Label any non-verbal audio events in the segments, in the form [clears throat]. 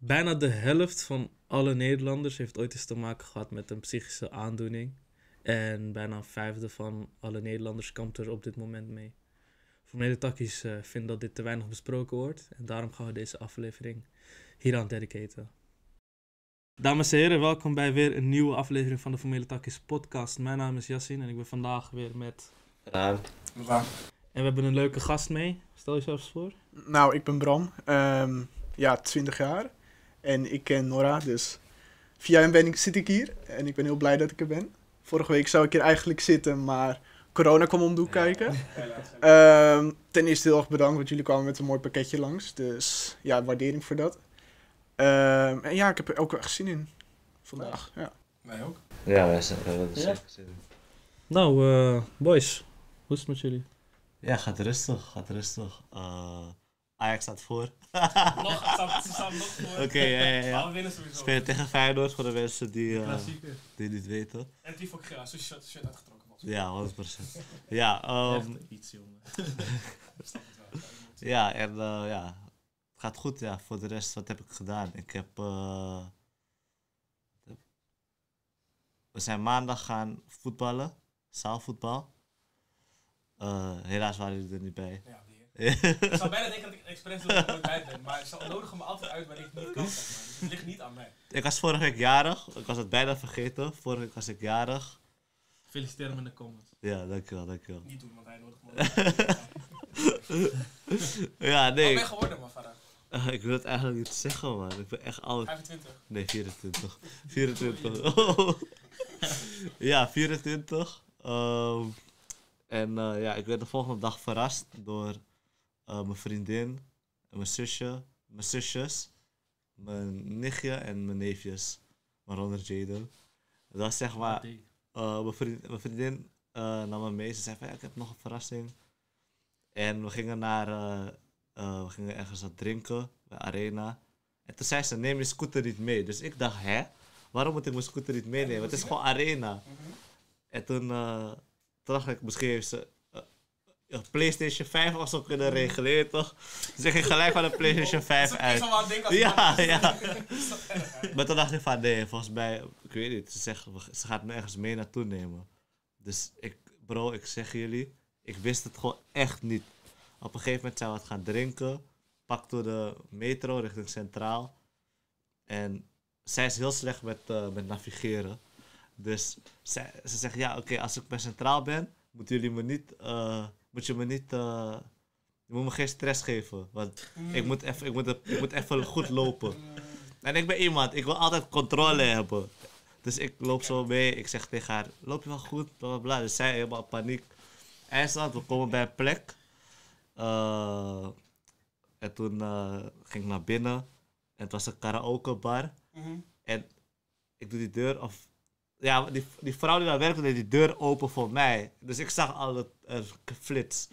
Bijna de helft van alle Nederlanders heeft ooit eens te maken gehad met een psychische aandoening. En bijna een vijfde van alle Nederlanders kampt er op dit moment mee. Formele takkies uh, vinden dat dit te weinig besproken wordt. En daarom gaan we deze aflevering hieraan dedicaten. Dames en heren, welkom bij weer een nieuwe aflevering van de Formele Takkies podcast. Mijn naam is Yassin en ik ben vandaag weer met... Raam. En we hebben een leuke gast mee. Stel jezelf eens voor. Nou, ik ben Bram. Ehm, ja, 20 jaar. En ik ken Nora, dus via hem ben ik, zit ik hier. En ik ben heel blij dat ik er ben. Vorige week zou ik hier eigenlijk zitten, maar corona kwam om de hoek kijken. [laughs] Ehm, ten eerste heel erg bedankt, want jullie kwamen met een mooi pakketje langs. Dus ja, waardering voor dat. Ehm, en ja, ik heb er ook echt zin in vandaag. Ja. Wij ook. Ja, wij zijn er Ja. zeker zin in. Nou, eh, boys, hoe is het met jullie? Ja, gaat rustig, gaat rustig. Eh, Ajax staat voor. Nog, [laughs] ze staan- ze staan nog voor. Oké, ja, ja, ja. Maar we winnen sowieso. Spelen tegen Feyenoord voor de mensen die, eh, Klassieker. die niet weten. En Tifo Gera, zijn shirt, shirt uitgetrokken. was. Ja, 100%. [laughs] Ja, ehm, Echt iets, jongen. [laughs] Ja en eh, ja, het gaat goed. Ja, voor de rest, wat heb ik gedaan? Ik heb. eh, we zijn maandag gaan voetballen, zaalvoetbal. Eh, helaas waren jullie er niet bij. Ja. Ik [laughs] zou bijna denken dat ik expres er nooit bij ben, maar ze nodigen me altijd uit wanneer ik niet kan. zeg maar. Dus het ligt niet aan mij. Ik was vorige week jarig. Ik was het bijna vergeten. Vorige week was ik jarig. Feliciteer hem in de comments. Ja, dankjewel, dankjewel. Niet doen, want hij nodigt me. [laughs] Ja, Wat ben nee. je geworden, man, vader? Eh, ik wil het eigenlijk niet zeggen, man. Ik ben echt oud. 25. Nee, 24. 24. [laughs] ja, 24. Ehm, en eh, ja, ik werd de volgende dag verrast door eh, mijn vriendin, en mijn zusje, mijn zusjes, mijn nichtje en mijn neefjes. Waaronder Jaden. Dat was zeg maar... Eh, mijn, vriend, mijn vriendin eh, nam me mee. Ze zei van, ja, ik heb nog een verrassing. En we gingen naar... we gingen ergens wat drinken bij Arena. En toen zei ze, neem je scooter niet mee. Dus ik dacht, hè? Waarom moet ik mijn scooter niet meenemen? Het is gewoon Arena. En toen, toen dacht ik, misschien heeft ze... een PlayStation 5 of zo kunnen weet toch? Dus ik ging gelijk van de PlayStation 5 Ik uit. Ja, ja. [laughs] Maar toen dacht ik van nee, volgens mij, ik weet niet, ze, zegt, ze gaat me ergens mee naartoe nemen. Dus ik, bro, ik zeg jullie, ik wist het gewoon echt niet. Op een gegeven moment zijn we wat gaan drinken, pakten de metro richting Centraal. En zij is heel slecht met, eh, met navigeren. Dus zij, ze zegt, ja oké, als ik bij Centraal ben, moeten jullie me niet, eh, moet je me niet, eh, je moet me geen stress geven. Want ik moet even, ik moet, ik moet even goed lopen. En ik ben iemand, ik wil altijd controle hebben. Dus ik loop zo mee, ik zeg tegen haar, loop je wel goed, bla bla bla. Dus zij helemaal paniek. Eindstand, we komen bij een plek. Eh, en toen eh, ging ik naar binnen. En het was een karaokebar. Mhm. En ik doe die deur, of... Ja, die, die vrouw die daar werkte, deed die deur open voor mij. Dus ik zag al het er geflits.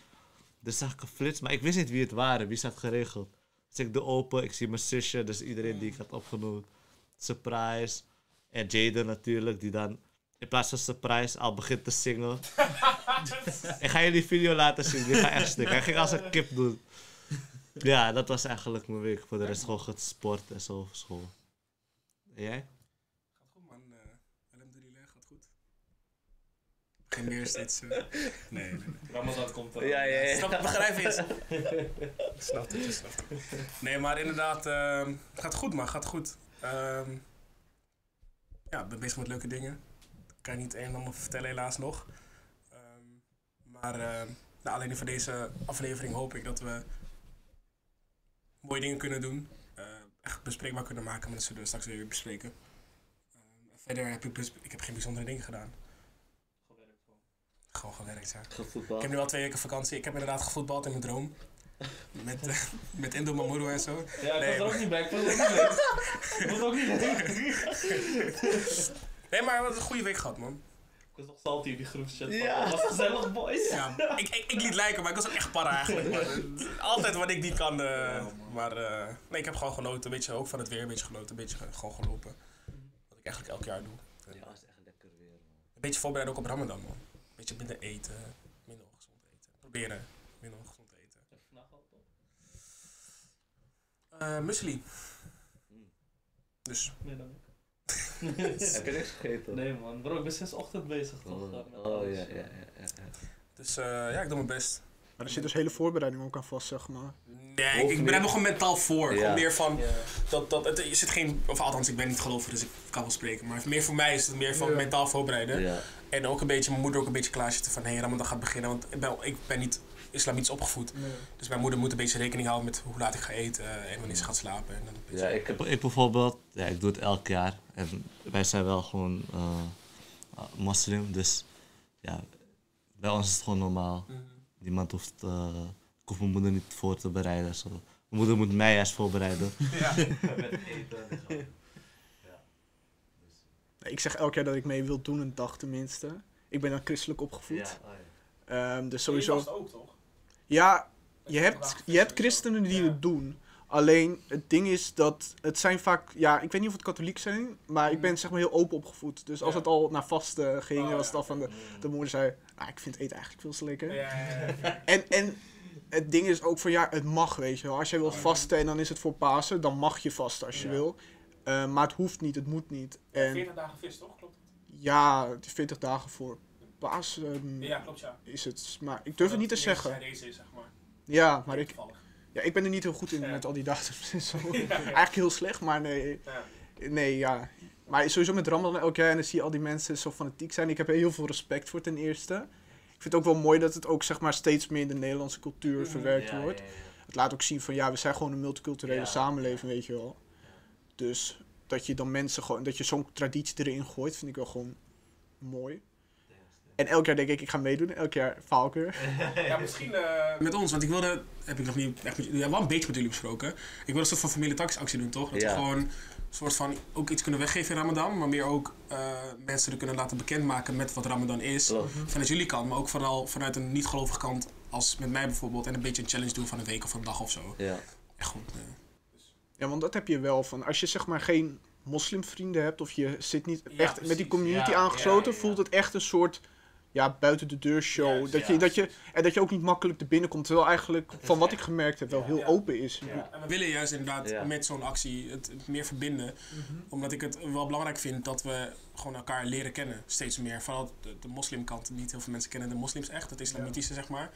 Dus zag ik geflits, maar ik wist niet wie het waren, wie ze had geregeld. Dus ik doe open, ik zie mijn zusje, dus iedereen die ik had opgenoemd. Surprise. En Jaden natuurlijk, die dan in plaats van surprise al begint te zingen. [laughs] ik ga je die video laten zien, die gaat echt stuk. Hij ging als een kip doen. Ja, dat was eigenlijk mijn week. Voor de rest gewoon gesport en zo school. En jij? Gaat goed, man. Uh, Alhamdulillah, gaat goed. Geen meer steeds. eh, nee, nee. Ramadan komt er. Ja, ja, ja. Snap, begrijp je het? Ik snap het, ik snap het. Nee, maar inderdaad, ehm, het gaat goed, man. Gaat goed. Ehm, ja, ik ben bezig met leuke dingen. Ik kan je niet een en ander vertellen, helaas nog. Ehm, maar alleen voor deze aflevering hoop ik dat we mooie dingen kunnen doen. Eh, echt bespreekbaar kunnen maken, maar dat zullen we straks weer bespreken. Ehm, en verder heb ik, ik heb geen bijzondere dingen gedaan. Gewoon gewerkt, ja. Gevoetbal. Ik heb nu al twee weken vakantie. Ik heb inderdaad gevoetbald in mijn droom. Met, [laughs] eh, met Indo Mamuru en zo. Ja, ik Nee, was er ook niet bij. Ik het ook niet leuk. Ik het ook niet leuk. Nee, maar wat een goede week gehad, man. Ik was nog salty in die groepschat. Ja. Het was gezellig, boys. Ja, ik, ik, ik liet lijken, maar ik was ook echt para eigenlijk. Altijd wat ik niet kan. eh, Ja, maar eh, nee, ik heb gewoon genoten. Een beetje ook van het weer, een beetje genoten. Een beetje ge- gewoon gelopen. Wat ik eigenlijk elk jaar doe. Ja, was echt lekker weer, man. Een beetje voorbereiden ook op Ramadan, man. Een beetje minder eten, minder ongezond eten. Proberen minder ongezond eten. Vandaag al, toch? Eh muesli. Dus Nee, dan [laughs] Heb je niks gegeten? Nee man, bro, ik ben sinds ochtend bezig toch? Oh, met oh ja, ja, ja. Dus eh, ja, ik doe mijn best. Maar er zit dus hele voorbereiding ook aan vast, zeg maar. Nee, ik, Of ik ben er nog gewoon mentaal voor. Ja. Gewoon meer van, Ja. dat, dat, het, je zit geen, of althans, ik ben niet gelovig, dus ik kan wel spreken. Maar meer voor mij is het meer van Ja. mentaal voorbereiden. En ook een beetje, mijn moeder ook een beetje klaarzitten van, hé, hey, Ramadan gaat beginnen. Want ik ben, ik ben niet islamitisch opgevoed. Dus mijn moeder moet een beetje rekening houden met hoe laat ik ga eten en wanneer ze gaat slapen. En dan beetje- Ja, ik, heb, ik bijvoorbeeld, ja, ik doe het elk jaar. En wij zijn wel gewoon eh, eh, moslim, dus ja, bij ons is het gewoon normaal. Mhm. Niemand hoeft, eh, ik hoef mijn moeder niet voor te bereiden. Zo. Mijn moeder moet mij eerst voorbereiden. [laughs] Ja. [laughs] Met eten en zo. Ik zeg elk jaar dat ik mee wil doen, een dag tenminste. Ik ben dan christelijk opgevoed. Ja, oh ja. Ehm, dus sowieso. ook, toch? Ja, je hebt, je hebt christenen die het doen. Alleen het ding is dat het zijn vaak, ja, ik weet niet of het katholiek zijn, maar ik ben zeg maar heel open opgevoed. Dus als Ja. het al naar vasten ging, Oh, was ja. het al van de, de moeder zei, ah, ik vind eten eigenlijk veel te lekker. Ja, ja, ja. [laughs] En, en het ding is ook van, ja, het mag, weet je wel. Als jij wil Oh, ja. vasten en dan is het voor Pasen, dan mag je vasten als je Ja. wil. Eh, maar het hoeft niet, het moet niet. En 40 dagen vis, toch? Klopt het? ja, het is 40 dagen voor Pasen Ja, klopt, ja. is het. Maar ik durf het niet te zeggen. Deze is, zeg maar. Ja, maar ik. Ja, ik ben er niet heel goed in Ja. met al die datums en zo. Ja. Eigenlijk heel slecht, maar nee. Ja. Nee, ja. Maar sowieso met Ramadan elk jaar en dan zie je al die mensen zo fanatiek zijn. Ik heb er heel veel respect voor ten eerste. Ik vind het ook wel mooi dat het ook zeg maar steeds meer in de Nederlandse cultuur Mhm. verwerkt Ja, wordt. ja, ja. Het laat ook zien van ja, we zijn gewoon een multiculturele Ja. samenleving, weet je wel. Dus dat je dan mensen gewoon, dat je zo'n traditie erin gooit, vind ik wel gewoon mooi. En elk jaar denk ik, ik ga meedoen. Elk jaar faal ik weer. Ja, misschien eh, met ons, want ik wilde, heb ik nog niet echt met, ja, wel een beetje met jullie besproken. Ik wil een soort van familietaxactie doen, toch? Dat Ja. we gewoon een soort van ook iets kunnen weggeven in Ramadan, maar meer ook eh, mensen er kunnen laten bekendmaken met wat Ramadan is. Vanuit jullie kant, maar ook vooral vanuit een niet-gelovige kant, als met mij bijvoorbeeld, en een beetje een challenge doen van een week of een dag of zo. Ja. Echt goed. eh. Ja, want dat heb je wel van. Als je zeg maar geen moslimvrienden hebt of je zit niet Ja, echt met die community Ja, aangesloten, ja, ja, ja. voelt het echt een soort ja, buiten de deur show. Dat je, dat je, en dat je ook niet makkelijk er binnenkomt. Terwijl eigenlijk, van wat ik gemerkt heb, wel Ja. heel Ja. open is. Ja, en we willen juist inderdaad Ja. met zo'n actie het, het meer verbinden. Omdat ik het wel belangrijk vind dat we gewoon elkaar leren kennen. Steeds meer. Vooral de, de moslimkant. Niet heel veel mensen kennen de moslims echt. Het islamitische, zeg maar.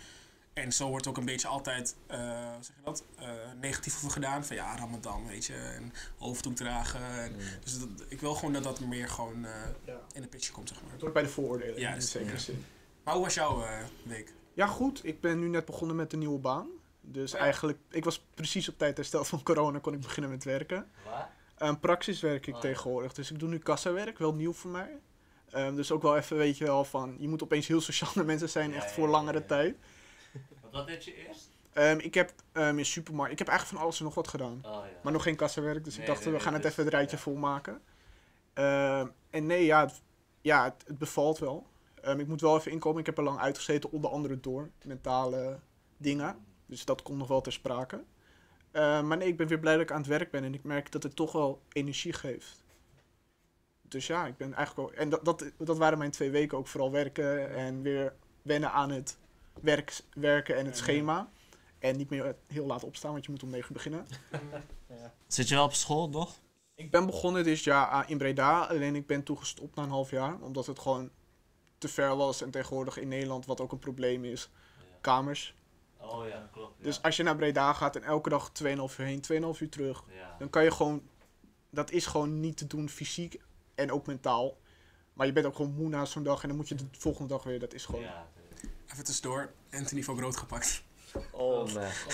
En zo wordt ook een beetje altijd, eh, hoe zeg je dat, eh, negatief over gedaan. Van ja, Ramadan, weet je. En hoofddoek dragen. En, dus dat, ik wil gewoon dat dat meer gewoon eh, Ja. in de pitje komt, zeg maar. Het hoort bij de vooroordelen Juist, in zekere ja. zin. Maar hoe was jouw eh, week? Ja, goed. Ik ben nu net begonnen met een nieuwe baan. Dus ja. eigenlijk, ik was precies op tijd hersteld van corona, kon ik beginnen met werken. Waar? Een praxis werk ik Oh, ja. tegenwoordig. Dus ik doe nu kassawerk, wel nieuw voor mij. Ehm, dus ook wel even, weet je wel, van je moet opeens heel sociaal [laughs] met mensen zijn, Ja, echt ja, voor ja, langere ja. tijd. Wat deed je eerst? Ehm, ik heb ehm, in supermarkt, ik heb eigenlijk van alles en nog wat gedaan. Oh ja. Maar nog geen kassawerk, dus Nee, ik dacht, nee, we nee, gaan het dus- even het rijtje ja. volmaken. Ehm, en nee, ja, het, ja het, het bevalt wel. Ik moet wel even inkomen, ik heb er lang uitgezeten, onder andere door mentale dingen. Dus dat komt nog wel ter sprake. Maar nee, ik ben weer blij dat ik aan het werk ben en ik merk dat het toch wel energie geeft. Dus ja, ik ben eigenlijk wel... En dat, dat, dat waren mijn twee weken ook vooral werken en weer wennen aan het werk, werken en het Ja. schema. En niet meer heel laat opstaan, want je moet om negen uur beginnen. [laughs] Zit je wel op school nog? Ik ben begonnen dit jaar ah, in Breda, alleen ik ben toegestopt na een half jaar, omdat het gewoon te ver was en tegenwoordig in Nederland, wat ook een probleem is, kamers. Oh ja, klopt. Ja. Dus als je naar Breda gaat en elke dag 2,5 uur heen, 2,5 uur terug, ja. dan kan je gewoon, dat is gewoon niet te doen fysiek en ook mentaal. Maar je bent ook gewoon moe na zo'n dag en dan moet je de volgende dag weer, dat is gewoon... Ja. Even tussendoor, Anthony voor rood gepakt. Oh mijn god.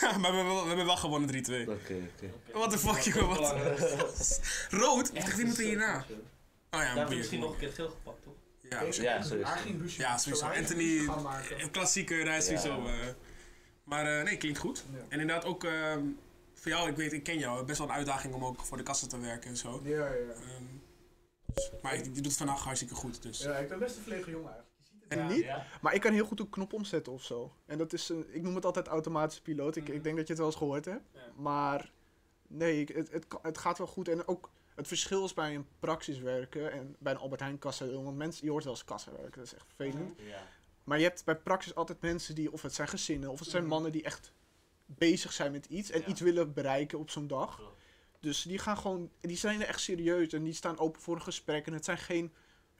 [laughs] [laughs] maar we hebben, wel, we hebben wel gewonnen 3-2. Oké, oké. What the fuck, joh, wat? [laughs] Rood? Wat zegt iemand hierna? Oh ja, Daar heb je misschien nog een keer geel gepakt, toch? Ja, Ja, sowieso. Ja, sowieso. Anthony, een klassieke reis Ja. zo. eh. Maar eh, nee, klinkt goed. Ja. En inderdaad ook ehm, voor jou, ik weet, ik ken jou, best wel een uitdaging om ook voor de kassen te werken en zo. Ja, ja. Ehm, dus- maar je, je doet het vandaag hartstikke goed, dus. Ja, ik ben best een verlegen jongen eigenlijk. En niet? Ja? Maar ik kan heel goed een knop omzetten of zo. En dat is, een, ik noem het altijd automatische piloot. Ik, ik denk dat je het wel eens gehoord hebt. Ja. Maar nee, ik, het, het, gaat wel goed. En ook het verschil is bij een praxis werken en bij een Albert Heijn kassa. Want mensen, je hoort wel eens kassa werken, dat is echt vervelend. Ja. Maar je hebt bij praxis altijd mensen die, of het zijn gezinnen, of het zijn Mhm. mannen die echt bezig zijn met iets en Ja. iets willen bereiken op zo'n dag. Klopt. Dus die gaan gewoon, die zijn echt serieus en die staan open voor een gesprek. En het zijn geen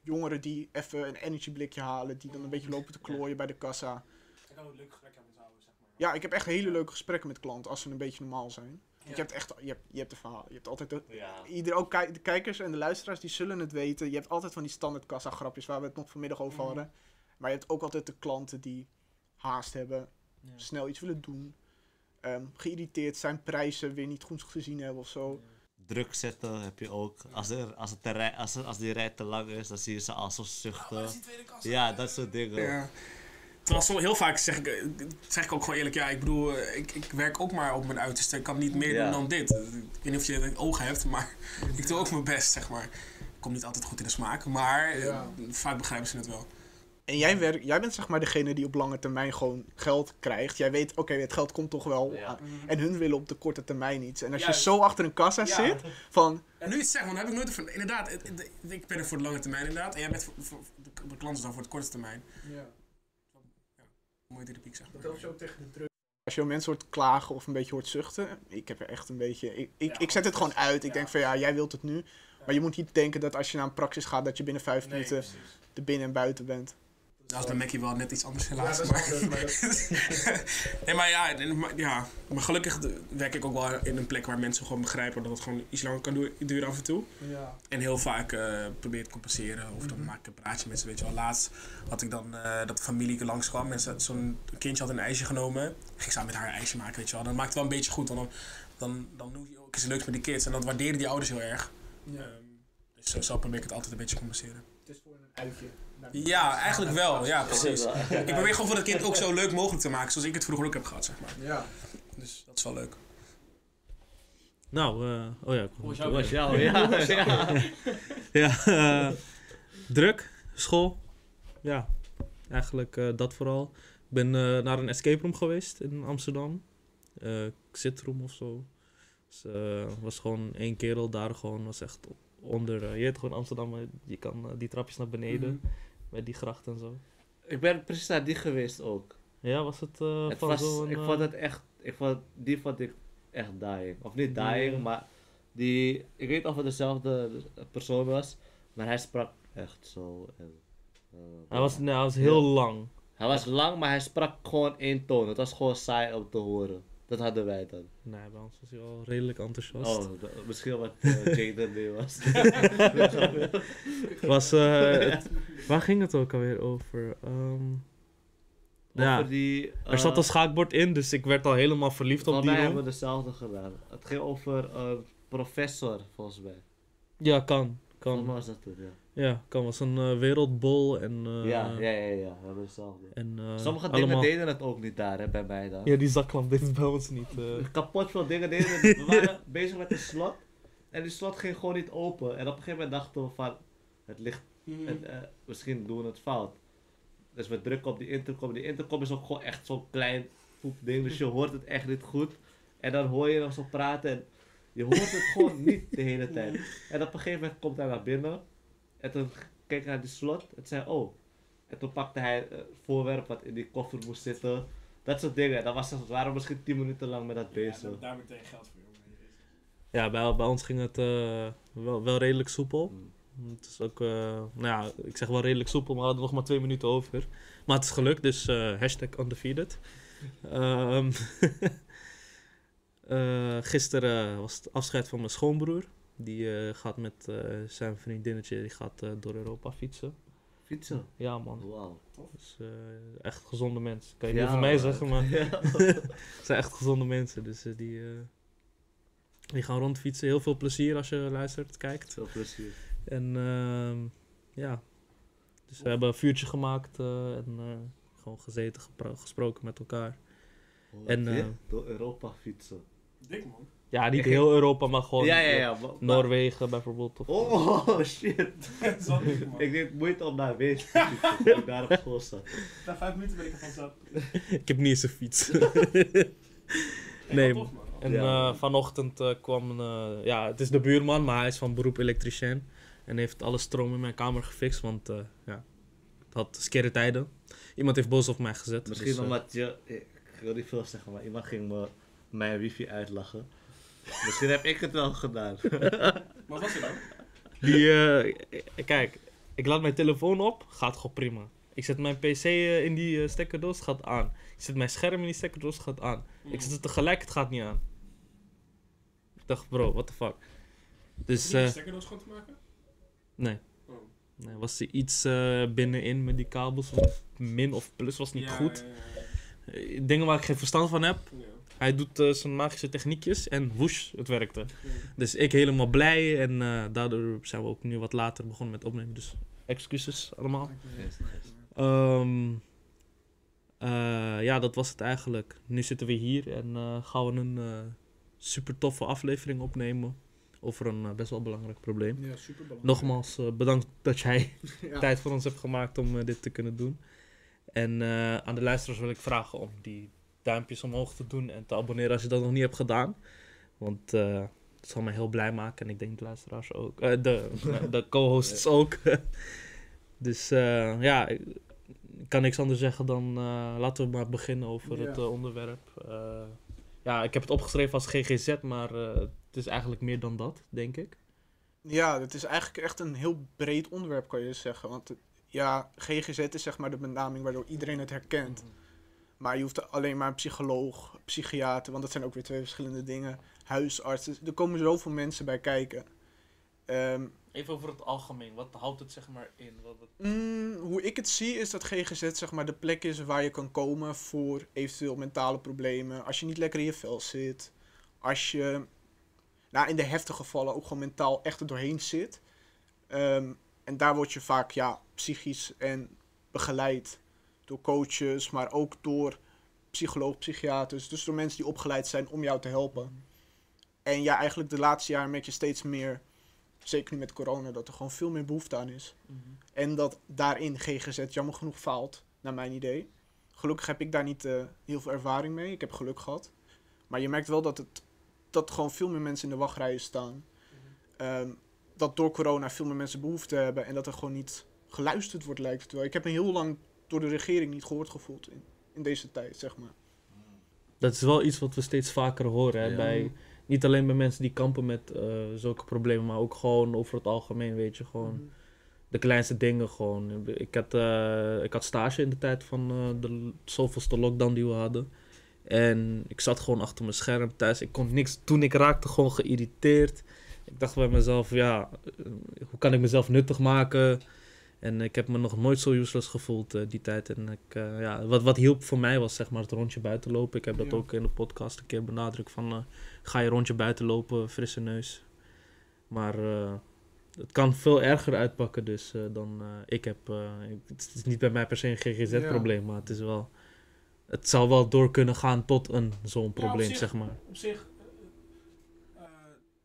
jongeren die even een energieblikje halen, die dan een beetje lopen te klooien bij de kassa. Ik kan een leuk gesprek hebben met houden, zeg maar. Ja, ik heb echt hele leuke gesprekken met klanten als ze een beetje normaal zijn. Ja. je hebt echt, je hebt, je hebt de verhaal, je hebt altijd de, Ja. Ieder, ook kijk- de kijkers en de luisteraars die zullen het weten. Je hebt altijd van die standaard kassa grapjes waar we het nog vanmiddag over Mhm. hadden. Maar je hebt ook altijd de klanten die haast hebben, Ja. snel iets willen doen, ehm, geïrriteerd zijn, prijzen weer niet goed gezien hebben of zo. Druk zetten heb je ook. Als, er, als, het te rij, als, er- als die rij te lang is, dan zie je ze al zo zuchten. Ja, dat soort dingen. Ja. Terwijl soms, heel vaak zeg ik, zeg ik ook gewoon eerlijk, ja, ik bedoel, eh, ik, ik werk ook maar op mijn uiterste. Ik kan niet meer Ja. doen dan dit. Ik weet niet of je het oog hebt, maar [laughs] ik doe ook mijn best, zeg maar. Ik kom niet altijd goed in de smaak, maar eh, Ja. vaak begrijpen ze het wel. En jij, werkt, jij bent zeg maar degene die op lange termijn gewoon geld krijgt. Jij weet, oké, het geld komt toch wel. Ja. aan. En hun willen op de korte termijn iets. En als Juist. je zo achter een kassa Ja. zit, van, En nu je het zegt, want dan heb ik nooit van, inderdaad, het- het- ik ben er voor de lange termijn inderdaad. En jij bent voor, voor- de, de klant is dan voor de korte termijn. Mooie dynamiek, zeg maar. tegen de druk. Als je mensen hoort klagen of een beetje hoort zuchten, ik heb er echt een beetje. Ik, ik, ik zet het gewoon uit. Ik denk van ja, jij wilt het nu. Maar je moet niet denken dat als je naar een praxis gaat, dat je binnen vijf minuten er binnen en buiten bent. Dat is bij Mackie wel net iets anders helaas. Ja, maar... anders, maar [laughs] nee, maar ja, maar, ja, maar gelukkig werk ik ook wel in een plek waar mensen gewoon begrijpen dat het gewoon iets langer kan du- duren af en toe. Ja. En heel vaak eh probeer te compenseren. Of dan maak ik een praatje met ze. Weet je wel, laatst had ik dan eh, dat de familie langs kwam. En zo'n kindje had een ijsje genomen. Ging ik samen met haar een ijsje maken, weet je wel. Dan maakt het wel een beetje goed. Want dan, dan, dan doe je ook iets leuks met die kids. En dat waarderen die ouders heel erg. Ja. Ehm, dus zo, zo probeer ik het altijd een beetje te compenseren. Het is voor een uitje. Ja, eigenlijk wel. Ja, precies. Ik probeer gewoon voor het kind ook zo leuk mogelijk te maken. Zoals ik het vroeger ook heb gehad, zeg maar. Ja. Dus dat is wel leuk. Nou, eh, oh ja. ik- Hoe was jou, ja. ja. [laughs] Ja, eh, druk, school. Ja, eigenlijk eh, dat vooral. Ik ben eh, naar een escape room geweest in Amsterdam. Eh Zitroom of zo. Dus, eh, was gewoon één kerel daar gewoon, was echt onder, je weet gewoon Amsterdam, je kan die trapjes naar beneden, met die gracht en zo. Ik ben precies naar die geweest ook. Ja, was het eh Het van was, zo'n... ik eh, vond het echt, ik vond, die vond ik echt dying. Of niet dying, maar die, ik weet niet of het dezelfde persoon was, maar hij sprak echt zo. En, eh, Hij was, nee, hij was heel lang. hij was lang, maar hij sprak gewoon één toon. Het was gewoon saai om te horen. Dat hadden wij dan. Nee, bij ons was hij al redelijk enthousiast. Oh, misschien wat uh, [laughs] Jaden mee was. [laughs] Was, eh, het- waar ging het ook alweer over? Ehm, Ja. Die, er zat een schaakbord in, dus ik werd al helemaal verliefd op die room. hebben we dezelfde gedaan. Het ging over een professor, volgens mij. Ja, kan. Kan. was dat toen, ja. Ja, kan. was een eh, wereldbol en... eh, ja, ja, ja, ja, we hebben hetzelfde. En, eh, Sommige allemaal- dingen deden het ook niet daar, hè, bij mij dan. Ja, die zaklamp deed het bij ons niet. eh. [laughs] Kapot veel dingen deden het. We [laughs] waren bezig met een slot. En die slot ging gewoon niet open. En op een gegeven moment dachten we van... Het ligt... Het, eh, misschien doen we het fout. Dus we drukken op die intercom. Die intercom is ook gewoon echt zo'n klein poep ding. Dus je hoort het echt niet goed. En dan hoor je nog zo praten. En je hoort het gewoon [laughs] niet de hele tijd. En op een gegeven moment komt hij naar binnen. En toen keek hij naar die slot. En zei, oh. En toen pakte hij eh, het voorwerp wat in die koffer moest zitten. Dat soort dingen. Dan was het, we waren misschien 10 minuten lang met dat bezig. daar meteen geld voor, jongen. Ja, bij, bij ons ging het eh, wel, wel redelijk soepel. Mm. Het is ook, eh, nou ja, ik zeg wel redelijk soepel, maar we hadden nog maar twee minuten over. Maar het is gelukt, dus eh, hashtag undefeated. Ehm [laughs] eh, gisteren was het afscheid van mijn schoonbroer. Die eh, gaat met eh, zijn vriendinnetje die gaat, door Europa fietsen. Fietsen. Ja man, Wauw. dus, echt gezonde mensen. Kan je Ja, niet van mij zeggen, maar [laughs] Ja. [laughs] het zijn echt gezonde mensen. Dus die, die gaan rondfietsen. Heel veel plezier als je luistert, kijkt. Veel plezier. En ehm, ja, dus we hebben een vuurtje gemaakt en gewoon gezeten, gesproken met elkaar. En, En, eh, door Europa fietsen. Dik, man. Ja, niet heel Europa, maar gewoon ja, ja, ja. maar- maar- Noorwegen bijvoorbeeld. Of, Oh, [laughs] shit. Man. Ik deed moeite om naar Wees te fietsen, toen ik daar op school zat. Na vijf minuten ben ik ervan zat. [laughs] ik heb niet eens een fiets. [laughs] Nee, tof, man. en Ja. eh, vanochtend eh, kwam, eh, ja, het is de buurman, maar hij is van beroep elektricien. En heeft alle stroom in mijn kamer gefixt, want eh, ja, het had skere tijden. Iemand heeft boos op mij gezet. Misschien dus, omdat je... Ik wil niet veel zeggen, maar iemand ging me mijn wifi uitlachen. Misschien heb ik het wel gedaan. [laughs] Wat was het dan? Die, eh, kijk, ik laat mijn telefoon op, gaat gewoon prima. Ik zet mijn PC eh, in die eh, stekkerdoos, gaat aan. Ik zet mijn scherm in die stekkerdoos, gaat aan. Ik zet het tegelijk, het gaat niet aan. Ik dacht, bro, what the fuck. Dus, eh, stekkerdoos schoon te maken? nee. Oh. nee. Was er iets eh, binnenin met die kabels, of min of plus was niet Ja, goed. ja, ja, Dingen waar ik geen verstand van heb. Hij doet eh, zijn magische techniekjes en woesh, het werkte. Ja. Dus ik helemaal blij en eh, daardoor zijn we ook nu wat later begonnen met opnemen. Dus excuses allemaal. Ehm, eh, ja, dat was het eigenlijk. Nu zitten we hier en gaan we een super toffe aflevering opnemen over een best wel belangrijk probleem. Ja, super belangrijk. Nogmaals, bedankt dat jij [laughs] Ja. tijd voor ons hebt gemaakt om dit te kunnen doen. En aan de luisteraars wil ik vragen om die duimpjes omhoog te doen en te abonneren als je dat nog niet hebt gedaan. Want eh het zal mij heel blij maken en ik denk de luisteraars ook. Eh, de, [laughs] de co-hosts ook. [laughs] dus eh, ja, ik kan niks anders zeggen dan laten we maar beginnen over Ja. het onderwerp. Ja, ik heb het opgeschreven als GGZ, maar het is eigenlijk meer dan dat, denk ik. Ja, het is eigenlijk echt een heel breed onderwerp, kan je zeggen. Want ja, GGZ is zeg maar de benaming waardoor iedereen het herkent. Maar je hoeft alleen maar een psycholoog, psychiater, want dat zijn ook weer twee verschillende dingen. Huisartsen, er komen zoveel mensen bij kijken. Ehm, Even over het algemeen, wat houdt het zeg maar in? Wat, wat... mm, hoe ik het zie is dat GGZ zeg maar de plek is waar je kan komen voor eventueel mentale problemen. Als je niet lekker in je vel zit. Als je nou, in de heftige gevallen ook gewoon mentaal echt er doorheen zit. Ehm, en daar word je vaak ja, psychisch en begeleid door coaches, maar ook door psycholoog, psychiaters. Dus door mensen die opgeleid zijn om jou te helpen. En ja, eigenlijk de laatste jaren merk je steeds meer, zeker nu met corona, dat er gewoon veel meer behoefte aan is. En dat daarin GGZ jammer genoeg faalt, naar mijn idee. Gelukkig heb ik daar niet eh, heel veel ervaring mee. Ik heb geluk gehad. Maar je merkt wel dat, het, dat gewoon veel meer mensen in de wachtrijen staan. Ehm, dat door corona veel meer mensen behoefte hebben en dat er gewoon niet geluisterd wordt, lijkt het wel. Ik heb me heel lang door de regering niet gehoord gevoeld in, in deze tijd, zeg maar. Dat is wel iets wat we steeds vaker horen. Hè? Ja. Bij, niet alleen bij mensen die kampen met eh, zulke problemen, maar ook gewoon over het algemeen, weet je. Gewoon de kleinste dingen gewoon. Ik had, eh, ik had stage in de tijd van eh, de zoveelste lockdown die we hadden. En ik zat gewoon achter mijn scherm thuis. Ik kon niks doen. Ik raakte gewoon geïrriteerd. Ik dacht bij mezelf, ja, hoe kan ik mezelf nuttig maken? En ik heb me nog nooit zo useless gevoeld eh, die tijd. En ik, eh, ja, wat, wat hielp voor mij was zeg maar het rondje buiten lopen. Ik heb dat Ja. ook in de podcast een keer benadrukt van... eh, ga je rondje buiten lopen, frisse neus. Maar het kan veel erger uitpakken dus dan ik heb. het is niet bij mij per se een GGZ-probleem, maar het is wel... Het zou wel door kunnen gaan tot een zo'n probleem, zeg maar. Op zich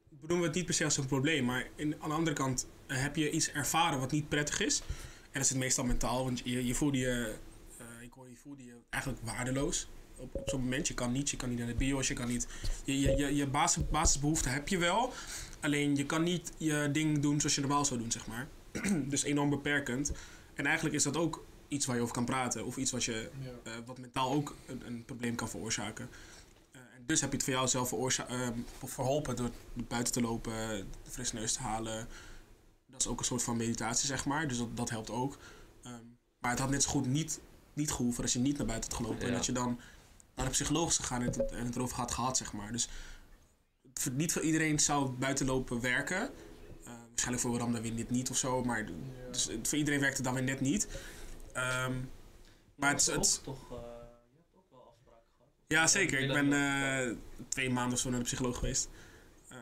bedoelen we het niet per se als een probleem, maar in, aan de andere kant heb je iets ervaren wat niet prettig is. En dat is het meestal mentaal, want je, je voelde je, eh, ik hoor, je voelde je eigenlijk waardeloos. Op, op zo'n moment, je kan niet, je kan niet naar de bios, je kan niet, je, je, je, je basis, basisbehoeften heb je wel, alleen je kan niet je ding doen zoals je normaal zou doen, zeg maar. [clears throat] dus enorm beperkend. En eigenlijk is dat ook iets waar je over kan praten, of iets wat je eh, wat mentaal ook een, een probleem kan veroorzaken. Eh, en dus heb je het voor jou zelf verholpen door buiten te lopen, de frisse neus te halen. Dat is ook een soort van meditatie, zeg maar. Dus dat, dat helpt ook. Ehm, maar het had net zo goed niet, niet gehoeven als je niet naar buiten had gelopen. En dat je dan naar de psycholoog is gegaan en het, en het erover had gehad, zeg maar. Dus voor- niet voor iedereen zou buiten lopen werken. Eh, waarschijnlijk voor Ram dan weer net niet of zo. Maar dus, eh, voor iedereen werkt het dan weer net niet. Ehm, maar het, is- het, is- toch, je hebt ook wel afspraken gehad. ja, zeker. Ik ben eh, twee maanden of zo naar de psycholoog geweest. Ehm,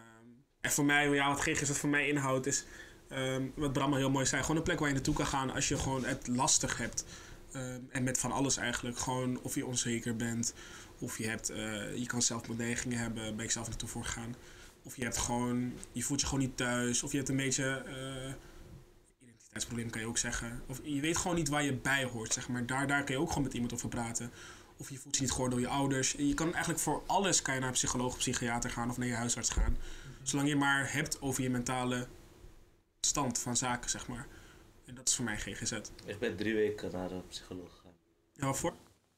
en voor mij, ja, wat GGZ voor mij inhoudt, is ehm, wat Bram heel mooi zei: gewoon een plek waar je naartoe kan gaan als je gewoon het lastig hebt. Ehm, en met van alles eigenlijk. Gewoon of je onzeker bent, of je hebt, eh, je kan zelfbedreigingen hebben, ben ik zelf naartoe voor gegaan. Of je hebt gewoon, je voelt je gewoon niet thuis, of je hebt een beetje. eh, identiteitsprobleem kan je ook zeggen. Of je weet gewoon niet waar je bij hoort, zeg maar. Daar, daar kun je ook gewoon met iemand over praten. Of je voelt je niet gehoord door je ouders. Je kan eigenlijk voor alles kan je naar een psycholoog, psychiater gaan of naar je huisarts gaan. Zolang je maar hebt over je mentale stand van zaken, zeg maar. En dat is voor mij GGZ. Ik ben drie weken naar de psycholoog gegaan. Ja, waarvoor?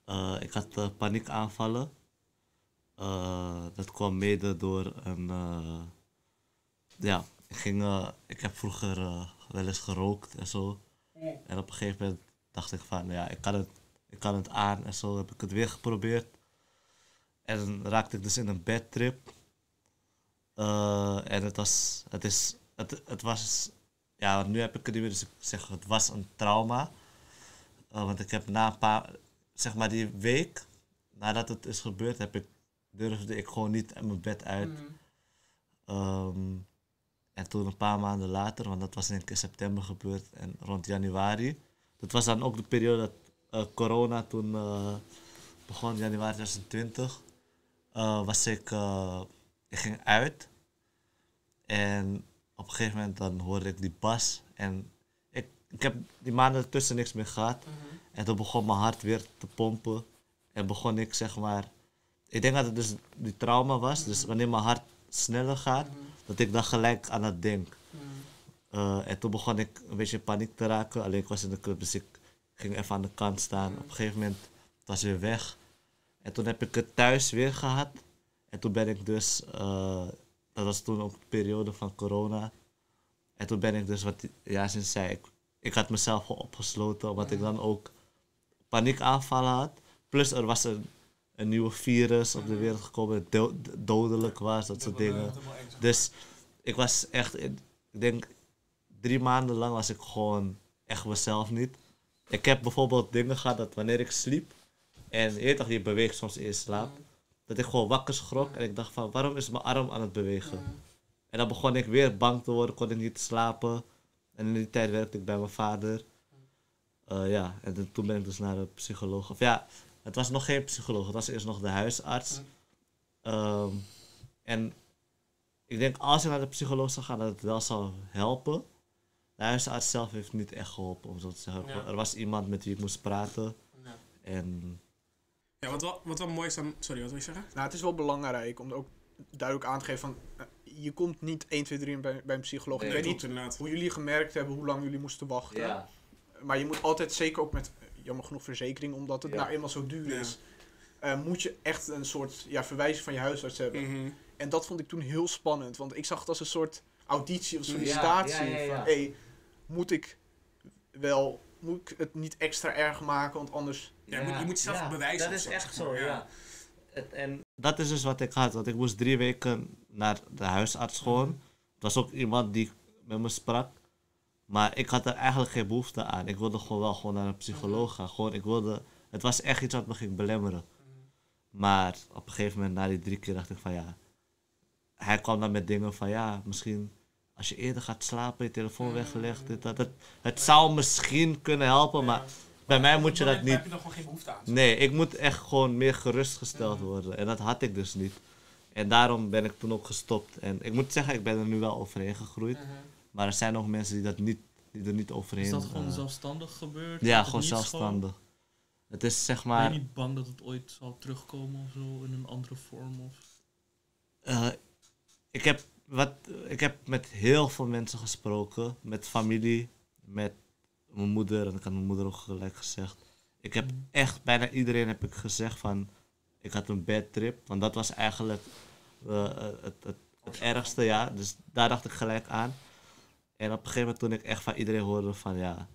Eh, ik had eh, paniekaanvallen. Eh, dat kwam mede door een. eh, ja, ik, ging, ik heb vroeger wel eens gerookt en zo. En op een gegeven moment dacht ik van, ja, ik kan het, ik kan het aan en zo heb ik het weer geprobeerd. En dan raakte ik dus in een bedtrip. Eh, en het was, het is, het, het was, ja, nu heb ik het niet meer, dus ik zeg, het was een trauma. Eh, want ik heb na een paar, zeg maar die week nadat het is gebeurd, heb ik, durfde ik gewoon niet uit mijn bed uit. Ehm, en toen een paar maanden later, want dat was in september gebeurd en rond januari. Dat was dan ook de periode dat eh, corona toen eh, begon, januari 2020. eh, was ik, ik ging uit. En op een gegeven moment dan hoorde ik die bas. En ik, ik heb die maanden ertussen niks meer gehad. En toen begon mijn hart weer te pompen. En begon ik zeg maar. Ik denk dat het dus die trauma was. Dus wanneer mijn hart sneller gaat, dat ik dan gelijk aan het denk. Eh, en toen begon ik een beetje in paniek te raken. Alleen ik was in de club, dus ik ging even aan de kant staan. Op een gegeven moment was weer weg. En toen heb ik het thuis weer gehad. En toen ben ik dus, eh, dat was toen ook de periode van corona. En toen ben ik dus, wat Yasin zei, ik, ik had mezelf opgesloten. Omdat ik dan ook paniekaanvallen had. Plus er was een, een nieuwe virus op de wereld gekomen, dat do- dodelijk was, dat soort dingen. Dus ik was echt, ik denk drie maanden lang was ik gewoon echt mezelf niet. Ik heb bijvoorbeeld dingen gehad dat wanneer ik sliep en je toch, je beweegt soms in slaap, dat ik gewoon wakker schrok en ik dacht van waarom is mijn arm aan het bewegen? En dan begon ik weer bang te worden, kon ik niet slapen. En in die tijd werkte ik bij mijn vader. Eh, ja, en toen- ben ik dus naar de psycholoog. Of ja, het was nog geen psycholoog, het was eerst nog de huisarts. Ehm, en ik denk als ik naar de psycholoog zou gaan, dat het wel zou helpen. De huisarts zelf heeft niet echt geholpen, om zo te zeggen. Ja. Er was iemand met wie ik moest praten. En Ja, wat wel, wat wel mooi is dan... Sorry, wat wil je zeggen? Nou, het is wel belangrijk om ook duidelijk aan te geven van... eh, je komt niet 1, 2, 3 bij, bij een psycholoog. Nee, ik weet niet inderdaad. hoe jullie gemerkt hebben hoe lang jullie moesten wachten. Maar je moet altijd, zeker ook met, eh, jammer genoeg, verzekering, omdat het Ja. nou eenmaal zo duur Ja. is... eh, moet je echt een soort ja, verwijzing van je huisarts hebben. Mhm. En dat vond ik toen heel spannend, want ik zag het als een soort auditie of Ja, sollicitatie. ja, ja, ja. Van, hey, moet ik wel, moet ik het niet extra erg maken, want anders... Ja, je moet- je moet ja, bewijzen Dat is zo, echt zo, ja. Het, en dat is dus wat ik had, want ik moest drie weken naar de huisarts gewoon. Het was ook iemand die met me sprak. Maar ik had er eigenlijk geen behoefte aan. Ik wilde gewoon wel gewoon naar een psycholoog gaan. Gewoon, ik wilde, het was echt iets wat me ging belemmeren. Maar op een gegeven moment, na die drie keer, dacht ik van ja. Hij kwam dan met dingen van ja, misschien als je eerder gaat slapen, je telefoon weggelegd. Dit, dat, het, het zou misschien kunnen helpen, maar bij mij moet je dat Daar niet. heb je dan gewoon geen behoefte aan. Nee, ik moet echt gewoon meer gerustgesteld worden. En dat had ik dus niet. En daarom ben ik toen ook gestopt. En ik moet zeggen, ik ben er nu wel overheen gegroeid. Mhm. Maar er zijn nog mensen die, dat niet, die er niet overheen... Is dat gewoon eh, zelfstandig gebeurd? Ja, gewoon niet zelfstandig. Het is zeg Ben je maar... niet bang dat het ooit zal terugkomen of zo in een andere vorm? Of... eh, ik, heb wat, ik heb met heel veel mensen gesproken. Met familie, met mijn moeder. En ik had mijn moeder ook gelijk gezegd. Ik heb echt bijna iedereen heb ik gezegd van... Ik had een bad trip. Want dat was eigenlijk eh, het, het, het ergste, ja. Dus daar dacht ik gelijk aan. En op een gegeven moment toen ik echt van iedereen hoorde van... Ja,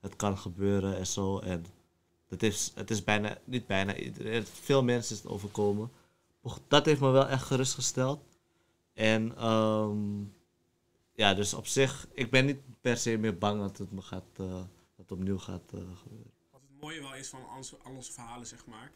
het kan gebeuren en zo. En het is, het is bijna, niet bijna iedereen. Veel mensen is het overkomen. Dat heeft me wel echt gerustgesteld. En ehm, ja, dus op zich, ik ben niet per se meer bang dat het me gaat, eh, dat het opnieuw gaat eh, gebeuren. Wat het mooie wel is van al onze, al onze verhalen, zeg maar.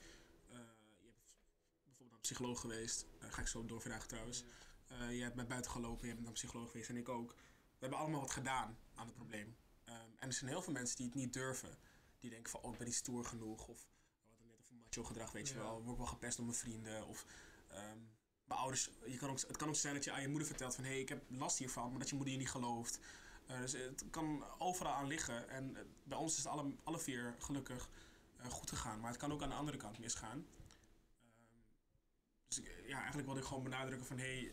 eh, je hebt bijvoorbeeld naar een psycholoog geweest. Ga ik zo doorvragen trouwens. Eh, je hebt bij buiten gelopen, je bent naar een psycholoog geweest en ik ook. We hebben allemaal wat gedaan aan het probleem. Ehm, en er zijn heel veel mensen die het niet durven. Die denken van, oh, ik ben niet stoer genoeg. Of hadden net over macho gedrag, weet je wel. Word ik wel gepest door mijn vrienden. Of ehm, mijn ouders. Je kan ook, het kan ook zijn dat je aan je moeder vertelt van, hé, hey, ik heb last hiervan. Maar dat je moeder je niet gelooft. Eh, dus het kan overal aan liggen. En eh, bij ons is het alle, alle vier gelukkig eh, goed gegaan. Maar het kan ook aan de andere kant misgaan. Ehm, dus ja, eigenlijk wilde ik gewoon benadrukken van... Hey,